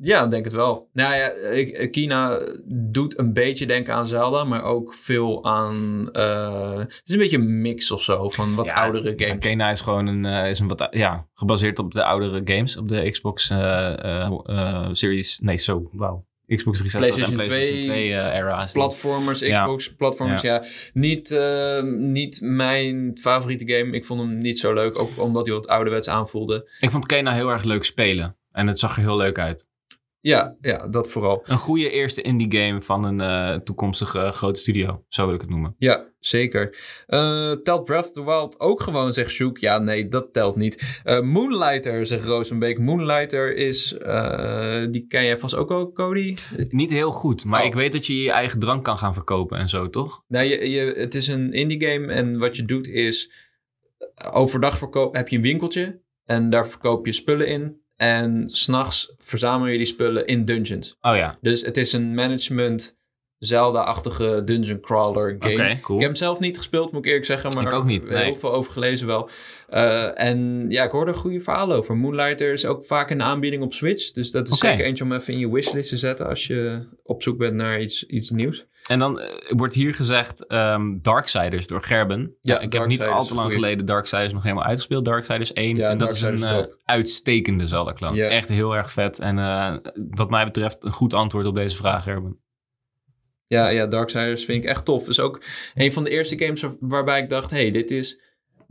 Ja, denk het wel. Nou ja, ik- Kina doet een beetje denken aan Zelda, maar ook veel aan... eh, het is een beetje een mix of zo van wat Ja, oudere Ja, games. Kena is gewoon een, eh, is een wat, ja, gebaseerd op de oudere games. Op de Xbox eh, Series, nee zo, wauw. Xbox 360 PlayStation en PlayStation 2, 2, eh, era. is die. Platformers, Ja. Xbox platformers, ja. Niet, eh, niet mijn favoriete game. Ik vond hem niet zo leuk, ook omdat hij wat ouderwets aanvoelde. Ik vond Kena heel erg leuk spelen. En het zag er heel leuk uit. Ja, ja, dat vooral. Een goede eerste indie game van een eh, toekomstige grote studio. Zo wil ik het noemen. Ja, zeker. Eh, telt Breath of the Wild ook gewoon, zegt Sjoek? Ja, nee, dat telt niet. Eh, Moonlighter, zegt Rosenbeek. Moonlighter is, eh, die ken jij vast ook wel, Cody? Niet heel goed, maar Oh. ik weet dat je je eigen drank kan gaan verkopen en zo, toch? Nou, je, je, het is een indie game en wat je doet is... eh, Overdag verkoop, heb je een winkeltje en daar verkoop je spullen in. En s'nachts verzamel je die spullen in dungeons. Oh ja, Dus het is een management Zelda-achtige dungeon crawler game. cool. Ik heb hem zelf niet gespeeld, moet ik eerlijk zeggen. Maar Ik ook niet, er heel nee. veel over gelezen wel. Eh, en ja, ik hoorde goede verhalen over. Moonlighter is ook vaak een aanbieding op Switch. Dus dat is zeker eentje om even in je wishlist te zetten als je op zoek bent naar iets, iets nieuws. En dan eh, wordt hier gezegd ehm, Darksiders door Gerben. Ja, ik heb niet al te lang goeie. geleden Darksiders nog helemaal uitgespeeld. Darksiders 1. Ja, en dat is Darksiders een is eh, uitstekende Zelda-clone. Ja. Echt heel erg vet. En eh, wat mij betreft een goed antwoord op deze vraag, Gerben. Ja, ja, Darksiders vind ik echt tof. is ook een van de eerste games waar- waarbij ik dacht... hey, dit is...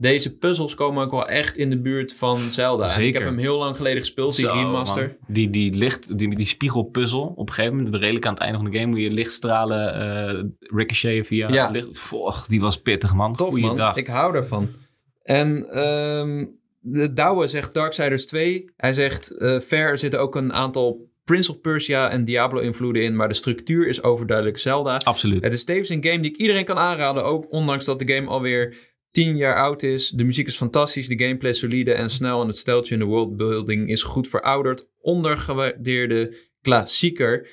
Deze puzzels komen ook wel echt in de buurt van Zelda. En ik Zeker. heb hem heel lang geleden gespeeld, die Zo, remaster. man. Die, die, licht, die, die spiegelpuzzel. Op een gegeven moment, redelijk aan het einde van de game, moet je lichtstralen ricochetten via Ja. licht. Voch, die was pittig, man. Tof man, ik hou daarvan. En ehm de Douwe zegt Darksiders 2. Hij zegt, eh ver er zitten ook een aantal Prince of Persia en Diablo invloeden in, maar de structuur is overduidelijk Zelda. Absoluut. Het is tevens een game die ik iedereen kan aanraden, ook ondanks dat de game alweer 10 jaar oud is. De muziek is fantastisch, de gameplay is solide en snel en het steltje in de worldbuilding is goed verouderd. Ondergewaardeerde klassieker.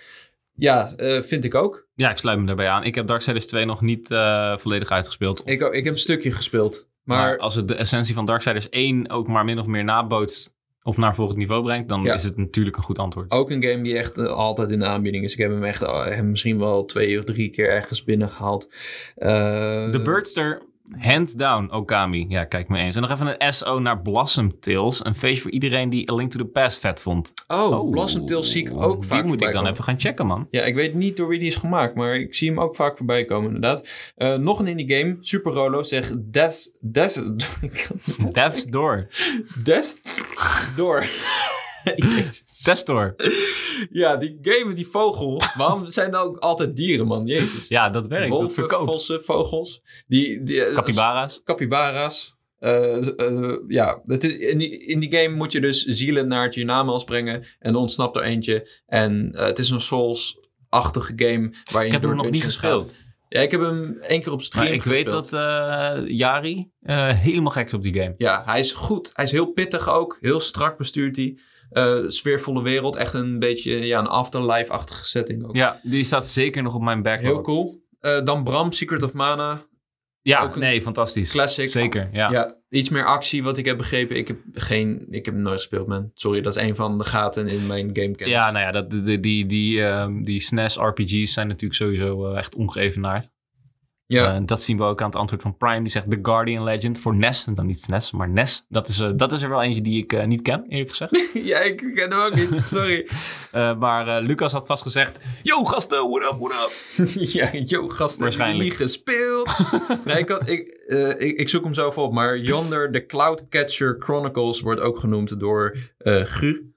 Ja, eh, vind ik ook. Ja, ik sluit me daarbij aan. Ik heb Darksiders 2 nog niet eh, volledig uitgespeeld. Ik, ook- ik heb een stukje gespeeld. Maar, Maar, als het de essentie van Darksiders 1 ook maar min of meer nabootst of naar volgend niveau brengt, dan Ja. is het natuurlijk een goed antwoord. ook een game die echt eh, altijd in de aanbieding is. Ik heb hem echt misschien wel twee of drie keer ergens binnengehaald. Eh De Birdster, hands down, Okami. Ja, kijk me eens. En nog even een SO naar Blossom Tales. Een feest voor iedereen die A Link to the Past vet vond. Oh, Blossom Tales zie ik ook Die vaak moet ik dan komen. even gaan checken, man. Ja, ik weet niet door wie die is gemaakt, maar ik zie hem ook vaak voorbij komen, inderdaad. Eh, nog een indie game, Super Rolo, zegt Des... Des... Devs door. Des... Door. Testor. Ja, die game met die vogel. Waarom zijn er ook altijd dieren, man? Jezus. Ja, dat werkt. dat Wolven, verkoopt. vossen, vogels. Die, die, eh, Capybara's. capybara's. Eh, ja, het is, in, die, in die game moet je dus zielen naar het hiernamaals brengen. En er ontsnapt er eentje. En het is een Souls-achtige game. Waar je Ik heb hem nog niet gespeeld. gaat. Ja, ik heb hem één keer op stream Maar ik weet dat Jari helemaal gek is op die game. Ja, hij is goed. Hij is heel pittig ook. Heel strak bestuurt hij. Eh, sfeervolle wereld. Echt een beetje ja, een afterlife-achtige setting ook. Ja, die staat zeker nog op mijn backlog. Heel cool. Eh, dan Bram, Secret of Mana. Ja, nee, fantastisch. Classic. Zeker, ja. Ja. iets meer actie wat ik heb begrepen. Ik heb, geen, ik heb nooit gespeeld, man. Sorry, dat is een van de gaten in mijn gamekennis. Ja, nou ja, dat, die, die, die, ehm, die SNES RPG's zijn natuurlijk sowieso eh, echt ongeëvenaard. Ja. Eh, dat zien we ook aan het antwoord van Prime. Die zegt The Guardian Legend voor NES. En dan niet SNES, maar NES. Dat is, eh, dat is er wel eentje die ik eh, niet ken, eerlijk gezegd. ja, ik ken hem ook niet. Sorry. Maar Lucas had vast gezegd... Yo gasten, what up, what up? ja, yo, gasten. Waarschijnlijk. Niet gespeeld. nee, ik, had, ik, ik, ik zoek hem zo op. Maar Yonder, The Cloudcatcher Chronicles wordt ook genoemd door Gu.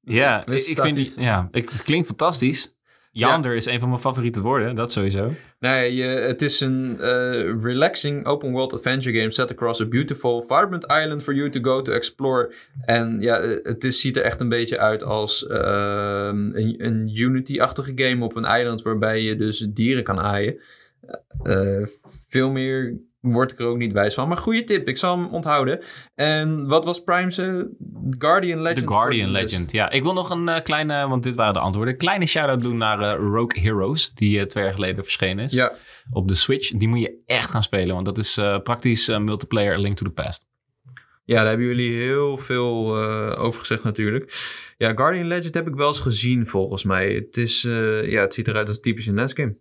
Ja, ik, ik vind die, ja ik, het klinkt fantastisch. Yander is een van mijn favoriete woorden, dat sowieso. Nee, je, het is een eh, relaxing open world adventure game set across a beautiful, vibrant island for you to go to explore. En ja, eh, het is, ziet er echt een beetje uit als ehm, een, een Unity-achtige game op een eiland waarbij je dus dieren kan aaien. Eh, veel meer word ik er ook niet wijs van. Maar goede tip, ik zal hem onthouden. En wat was Prime's eh, Guardian Legend? The Guardian? Legend, ja. Ik wil nog een eh, kleine, want dit waren de antwoorden, een kleine shout-out doen naar eh, Rogue Heroes, die twee jaar geleden verschenen is. Ja, Op de Switch. Die moet je echt gaan spelen, want dat is praktisch multiplayer A Link to the Past. Ja, daar hebben jullie heel veel over gezegd natuurlijk. Ja, Guardian Legend heb ik wel eens gezien volgens mij. Het, is, ja, het ziet eruit als een typische NES-game.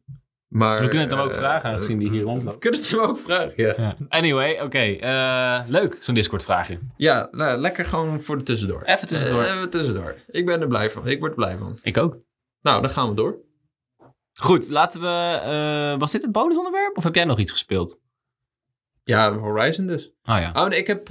Maar, We kunnen het hem ook eh, vragen, aangezien die hier We rondloopt. kunnen het hem ook vragen, ja. Ja. Anyway, oké. eh, leuk, zo'n Discord-vraagje. Ja, nou, lekker gewoon voor de tussendoor. Even tussendoor. Eh, even tussendoor. Ik ben er blij van. Ik word er blij van. Ik ook. Nou, dan gaan we door. Goed, laten we... was dit het bonusonderwerp of heb jij nog iets gespeeld? Ja, Horizon dus. Oh ja. Oh, nee, ik heb...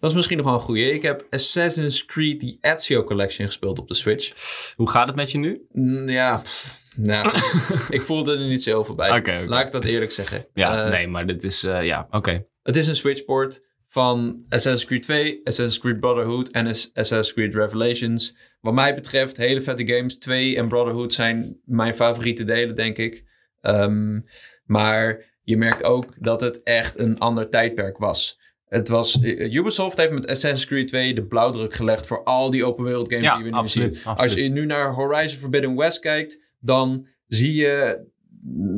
dat is misschien nog wel een goeie. Ik heb Assassin's Creed The Ezio Collection gespeeld op de Switch. Hoe gaat het met je nu? Mm, ja, pff, nou, ik voelde er niet zoveel bij. Laat ik dat eerlijk zeggen. Ja, Eh, nee, maar dit is... eh, ja, oké. Het is een Switchport van Assassin's Creed 2, Assassin's Creed Brotherhood en Ass- Assassin's Creed Revelations. Wat mij betreft, hele vette games. 2 en Brotherhood zijn mijn favoriete delen, denk ik. Ehm, maar je merkt ook dat het echt een ander tijdperk was. Het was eh, Ubisoft heeft met Assassin's Creed 2 de blauwdruk gelegd voor al die open wereld games Ja, die we nu absoluut, zien. absoluut. Als je nu naar Horizon Forbidden West kijkt, dan zie je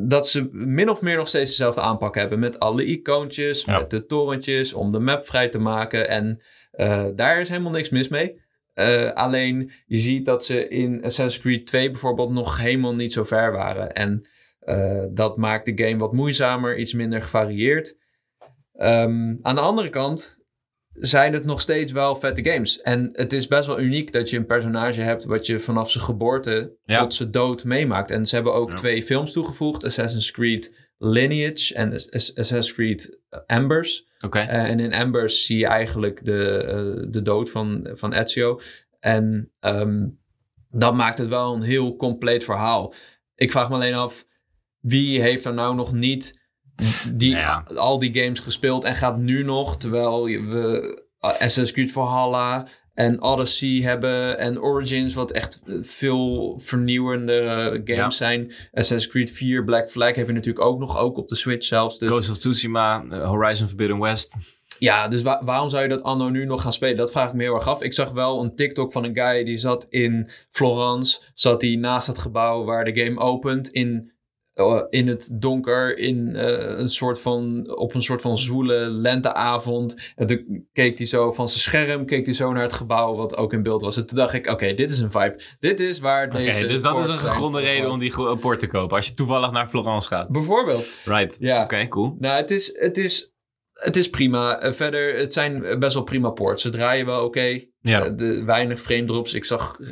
dat ze min of meer nog steeds dezelfde aanpak hebben. Met alle icoontjes, Ja. met de torentjes, om de map vrij te maken. En eh, daar is helemaal niks mis mee. Eh, alleen je ziet dat ze in Assassin's Creed 2 bijvoorbeeld nog helemaal niet zo ver waren. En eh, dat maakt de game wat moeizamer, iets minder gevarieerd. Ehm, aan de andere kant zijn het nog steeds wel vette games. En het is best wel uniek dat je een personage hebt wat je vanaf zijn geboorte Ja. tot zijn dood meemaakt. En ze hebben ook Ja. twee films toegevoegd: Assassin's Creed Lineage en Ass- Ass- Assassin's Creed Embers. Oké. Eh, en in Embers zie je eigenlijk de, eh, de dood van, van Ezio. En ehm, dat maakt het wel een heel compleet verhaal. Ik vraag me alleen af, wie heeft er nou nog niet die, Nou ja. al die games gespeeld en gaat nu nog, terwijl we Assassin's Creed Valhalla en Odyssey hebben en Origins, wat echt eh, veel vernieuwende eh, games Ja. zijn. Assassin's Creed 4, Black Flag heb je natuurlijk ook nog, ook op de Switch zelfs. Dus Ghost of Tsushima, eh, Horizon Forbidden West. Ja, dus wa- waarom zou je dat anno nu nog gaan spelen? Dat vraag ik me heel erg af. Ik zag wel een TikTok van een guy die zat in Florence. Zat hij naast het gebouw waar de game opent. In, in het donker. In, eh, een soort van, op een soort van zwoele lenteavond. En toen keek hij zo van zijn scherm. Keek hij zo naar het gebouw wat ook in beeld was. En toen dacht ik, oké, dit is een vibe. Dit is waar Oké, deze... dus dat is een gegronde reden om die port te kopen. Als je toevallig naar Florence gaat. Bijvoorbeeld. Right. Ja. Oké, cool. Nou, het is, het is, het is prima. Eh, verder, het zijn best wel prima ports. Ze draaien wel oké. Ja. Eh, de, weinig frame drops. Ik zag eh,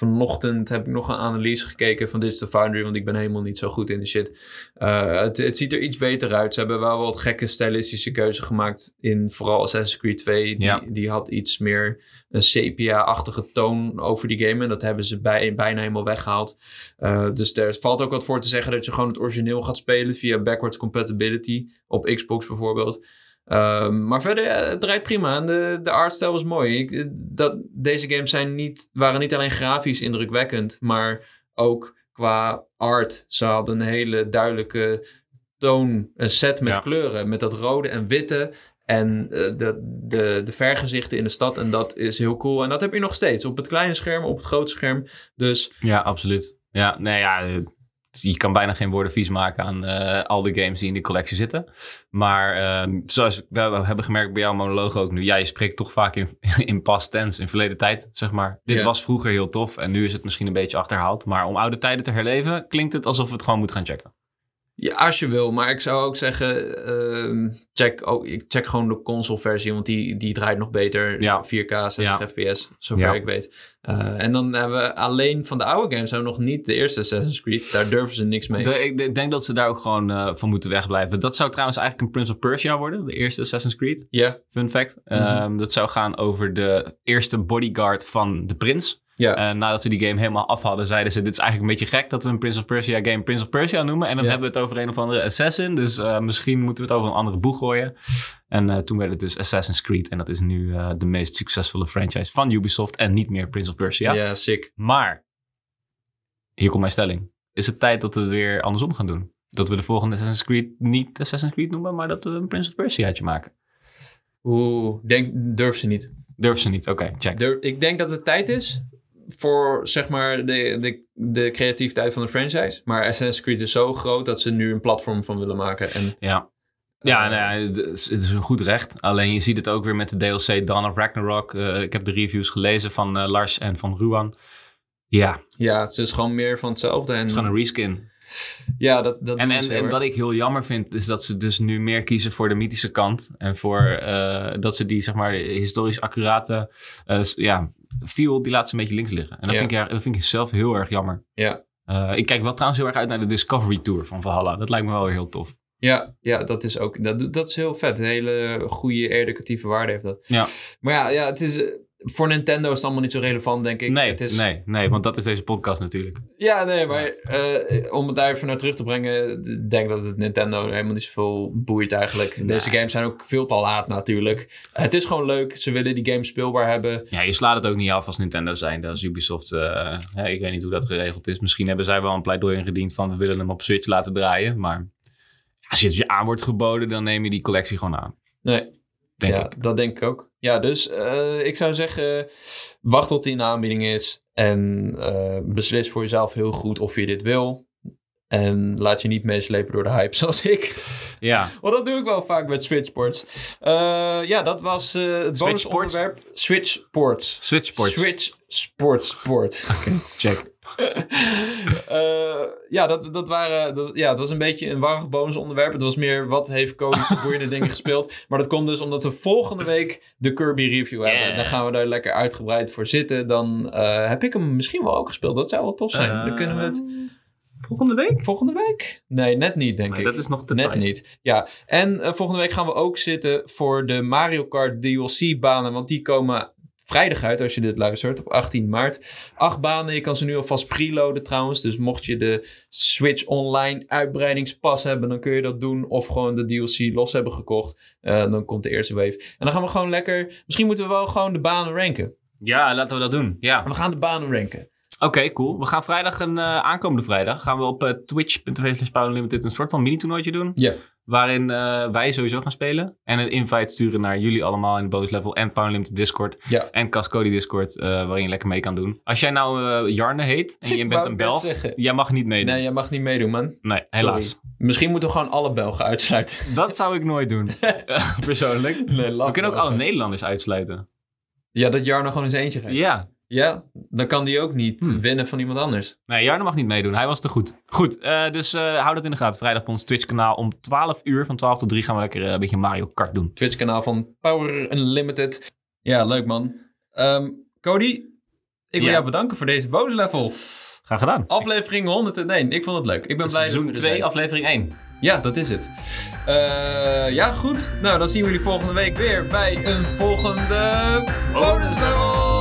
vanochtend heb ik nog een analyse gekeken van Digital Foundry, want ik ben helemaal niet zo goed in de shit. Eh, het, het ziet er iets beter uit. Ze hebben wel wat gekke stylistische keuze gemaakt in vooral Assassin's Creed 2. Die, Ja. die had iets meer een sepia-achtige toon over die game. En dat hebben ze bij, bijna helemaal weggehaald. Eh, dus er valt ook wat voor te zeggen dat je gewoon het origineel gaat spelen via backwards compatibility op Xbox bijvoorbeeld. Ehm, maar verder, ja, het draait prima. En de, de artstyle was mooi. Ik, dat, deze games zijn niet, waren niet alleen grafisch indrukwekkend, maar ook qua art. Ze hadden een hele duidelijke toon, een set met Ja. kleuren. Met dat rode en witte. En eh, de, de, de vergezichten in de stad. En dat is heel cool. En dat heb je nog steeds. Op het kleine scherm, op het grote scherm. Dus Ja, absoluut. Ja, nee, ja, eh, je kan bijna geen woorden vies maken aan eh, al de games die in die collectie zitten. Maar ehm, zoals we hebben gemerkt bij jouw monoloog ook nu, ja, je spreekt toch vaak in, in past tense, in verleden tijd, zeg maar. Dit was vroeger heel tof en nu is het misschien een beetje achterhaald. Maar om oude tijden te herleven, klinkt het alsof we het gewoon moeten gaan checken. Ja, als je wil. Maar ik zou ook zeggen, ehm, check, ook, ik check gewoon de console versie. Want die, die draait nog beter. Ja. 4K, 60 Ja. fps, zover Ja. ik weet. Eh, en dan hebben we alleen van de oude games hebben we nog niet de eerste Assassin's Creed. Daar durven ze niks mee. De- ik, ik denk dat ze daar ook gewoon eh, van moeten wegblijven. Dat zou trouwens eigenlijk een Prince of Persia worden, de eerste Assassin's Creed. Ja, Fun fact. Mhm. Ehm, dat zou gaan over de eerste bodyguard van de prins. Ja. En nadat ze die game helemaal af hadden, zeiden ze: Dit is eigenlijk een beetje gek dat we een Prince of Persia game Prince of Persia noemen. En dan Ja. hebben we het over een of andere assassin. Dus eh, misschien moeten we het over een andere boeg gooien. En eh, toen werd het dus Assassin's Creed. En dat is nu eh, de meest succesvolle franchise van Ubisoft. En niet meer Prince of Persia. ja. sick. Maar, hier komt mijn stelling. Is het tijd dat we het weer andersom gaan doen? Dat we de volgende Assassin's Creed niet Assassin's Creed noemen, maar dat we een Prince of Persiaatje maken. Oeh, denk, durf ze niet. Durf ze niet? Oké, check. Durf, ik denk dat het tijd is voor zeg maar de, de, de creativiteit van de franchise. Maar Assassin's Creed is zo groot dat ze nu een platform van willen maken. En Ja. Ja, Eh, nou ja, het is, het is een goed recht. Alleen je ziet het ook weer met de DLC Dawn of Ragnarok. Eh, ik heb de reviews gelezen van eh, Lars en van Ruan. Ja, ja, het is gewoon meer van hetzelfde. En, het is gewoon een reskin. Ja, dat, dat En, en, ze en wat ik heel jammer vind, is dat ze dus nu meer kiezen voor de mythische kant. En voor dat ze die, zeg maar, historisch accurate, ja, feel, die ze een beetje links liggen. En dat, Ja. vind, ik, dat vind ik zelf heel erg jammer. Ja. Eh, ik kijk wel trouwens heel erg uit naar de Discovery Tour van Valhalla. Dat lijkt me wel heel tof. Ja, ja, dat is ook dat, dat is heel vet. Een hele goede educatieve waarde heeft dat. Ja. Maar ja, ja het is, eh, voor Nintendo is het allemaal niet zo relevant, denk ik. Nee, het is, nee, nee, want dat is deze podcast natuurlijk. Ja, nee, maar eh, om het daar even naar terug te brengen, ik denk dat het Nintendo helemaal niet zoveel boeit eigenlijk. Nee. Deze games zijn ook veel te laat natuurlijk. het is gewoon leuk. Ze willen die games speelbaar hebben. Ja, je slaat het ook niet af als Nintendo zijn. Als Ubisoft, eh, hè, ik weet niet hoe dat geregeld is. Misschien hebben zij wel een pleidooi ingediend van we willen hem op Switch laten draaien. Maar als je het je aan wordt geboden, dan neem je die collectie gewoon aan. Nee, Denk ja, ik. dat denk ik ook. Ja, dus eh, ik zou zeggen, wacht tot die in de aanbieding is. En eh, beslis voor jezelf heel goed of je dit wil. En laat je niet meeslepen door de hype zoals ik. Ja, Want dat doe ik wel vaak met Switch Sports. Eh, ja, dat was eh het bonusonderwerp. Switch Sports. Switch Sports. Switch Sports Sport. check. Eh, ja, dat, dat waren, dat, ja, het was een beetje een warrig bonusonderwerp. Het was meer wat heeft Cody boeiende dingen gespeeld. Maar dat komt dus omdat we volgende week de Kirby review hebben. Yeah. Dan gaan we daar lekker uitgebreid voor zitten. Dan eh, heb ik hem misschien wel ook gespeeld. Dat zou wel tof zijn. Dan kunnen we het Volgende week? volgende week? Nee, net niet, denk ik. dat is nog te Net niet. Ja, en eh, volgende week gaan we ook zitten voor de Mario Kart DLC-banen. Want die komen vrijdag uit als je dit luistert, op 18 maart. Acht banen, je kan ze nu alvast preloaden trouwens. Dus mocht je de Switch Online uitbreidingspas hebben, dan kun je dat doen. Of gewoon de DLC los hebben gekocht. Eh, dan komt de eerste wave. En dan gaan we gewoon lekker... Misschien moeten we wel gewoon de banen ranken. Ja, laten we dat doen. Ja. We gaan de banen ranken. Oké, cool. We gaan vrijdag, een eh, aankomende vrijdag, gaan we op uh, twitch.tv slash een soort van mini-toernooitje doen. Ja. Waarin uh, wij sowieso gaan spelen. En een invite sturen naar jullie allemaal in de bonus level en Unlimited Discord. Ja. En Cascody Discord, waarin je lekker mee kan doen. Als jij nou Jarne heet en je bent een Belg, jij mag niet meedoen. Nee, jij mag niet meedoen, man. Nee, helaas. Sorry. Misschien moeten we gewoon alle Belgen uitsluiten. Dat zou ik nooit doen, persoonlijk. Nee, we kunnen ook alle Nederlanders uitsluiten. Ja, dat Jarno gewoon eens eentje geeft. Ja. Ja, dan kan die ook niet Hmm. winnen van iemand anders. Nee, Jarno mag niet meedoen. Hij was te goed. Goed, uh, dus uh, hou dat in de gaten. Vrijdag op ons Twitch-kanaal om 12 uur. Van 12 tot 3 gaan we lekker uh, een beetje Mario Kart doen. Twitch-kanaal van Power Unlimited. Ja, leuk man. Um, Cody, ik wil Ja. jou bedanken voor deze bonus level. Graag gedaan. Aflevering 101. Ik vond het leuk. Ik ben blij dat Seizoen we er 2, zijn. aflevering 1. Ja, dat is het. Eh, ja, goed. Nou, dan zien we jullie volgende week weer bij een volgende bonus level.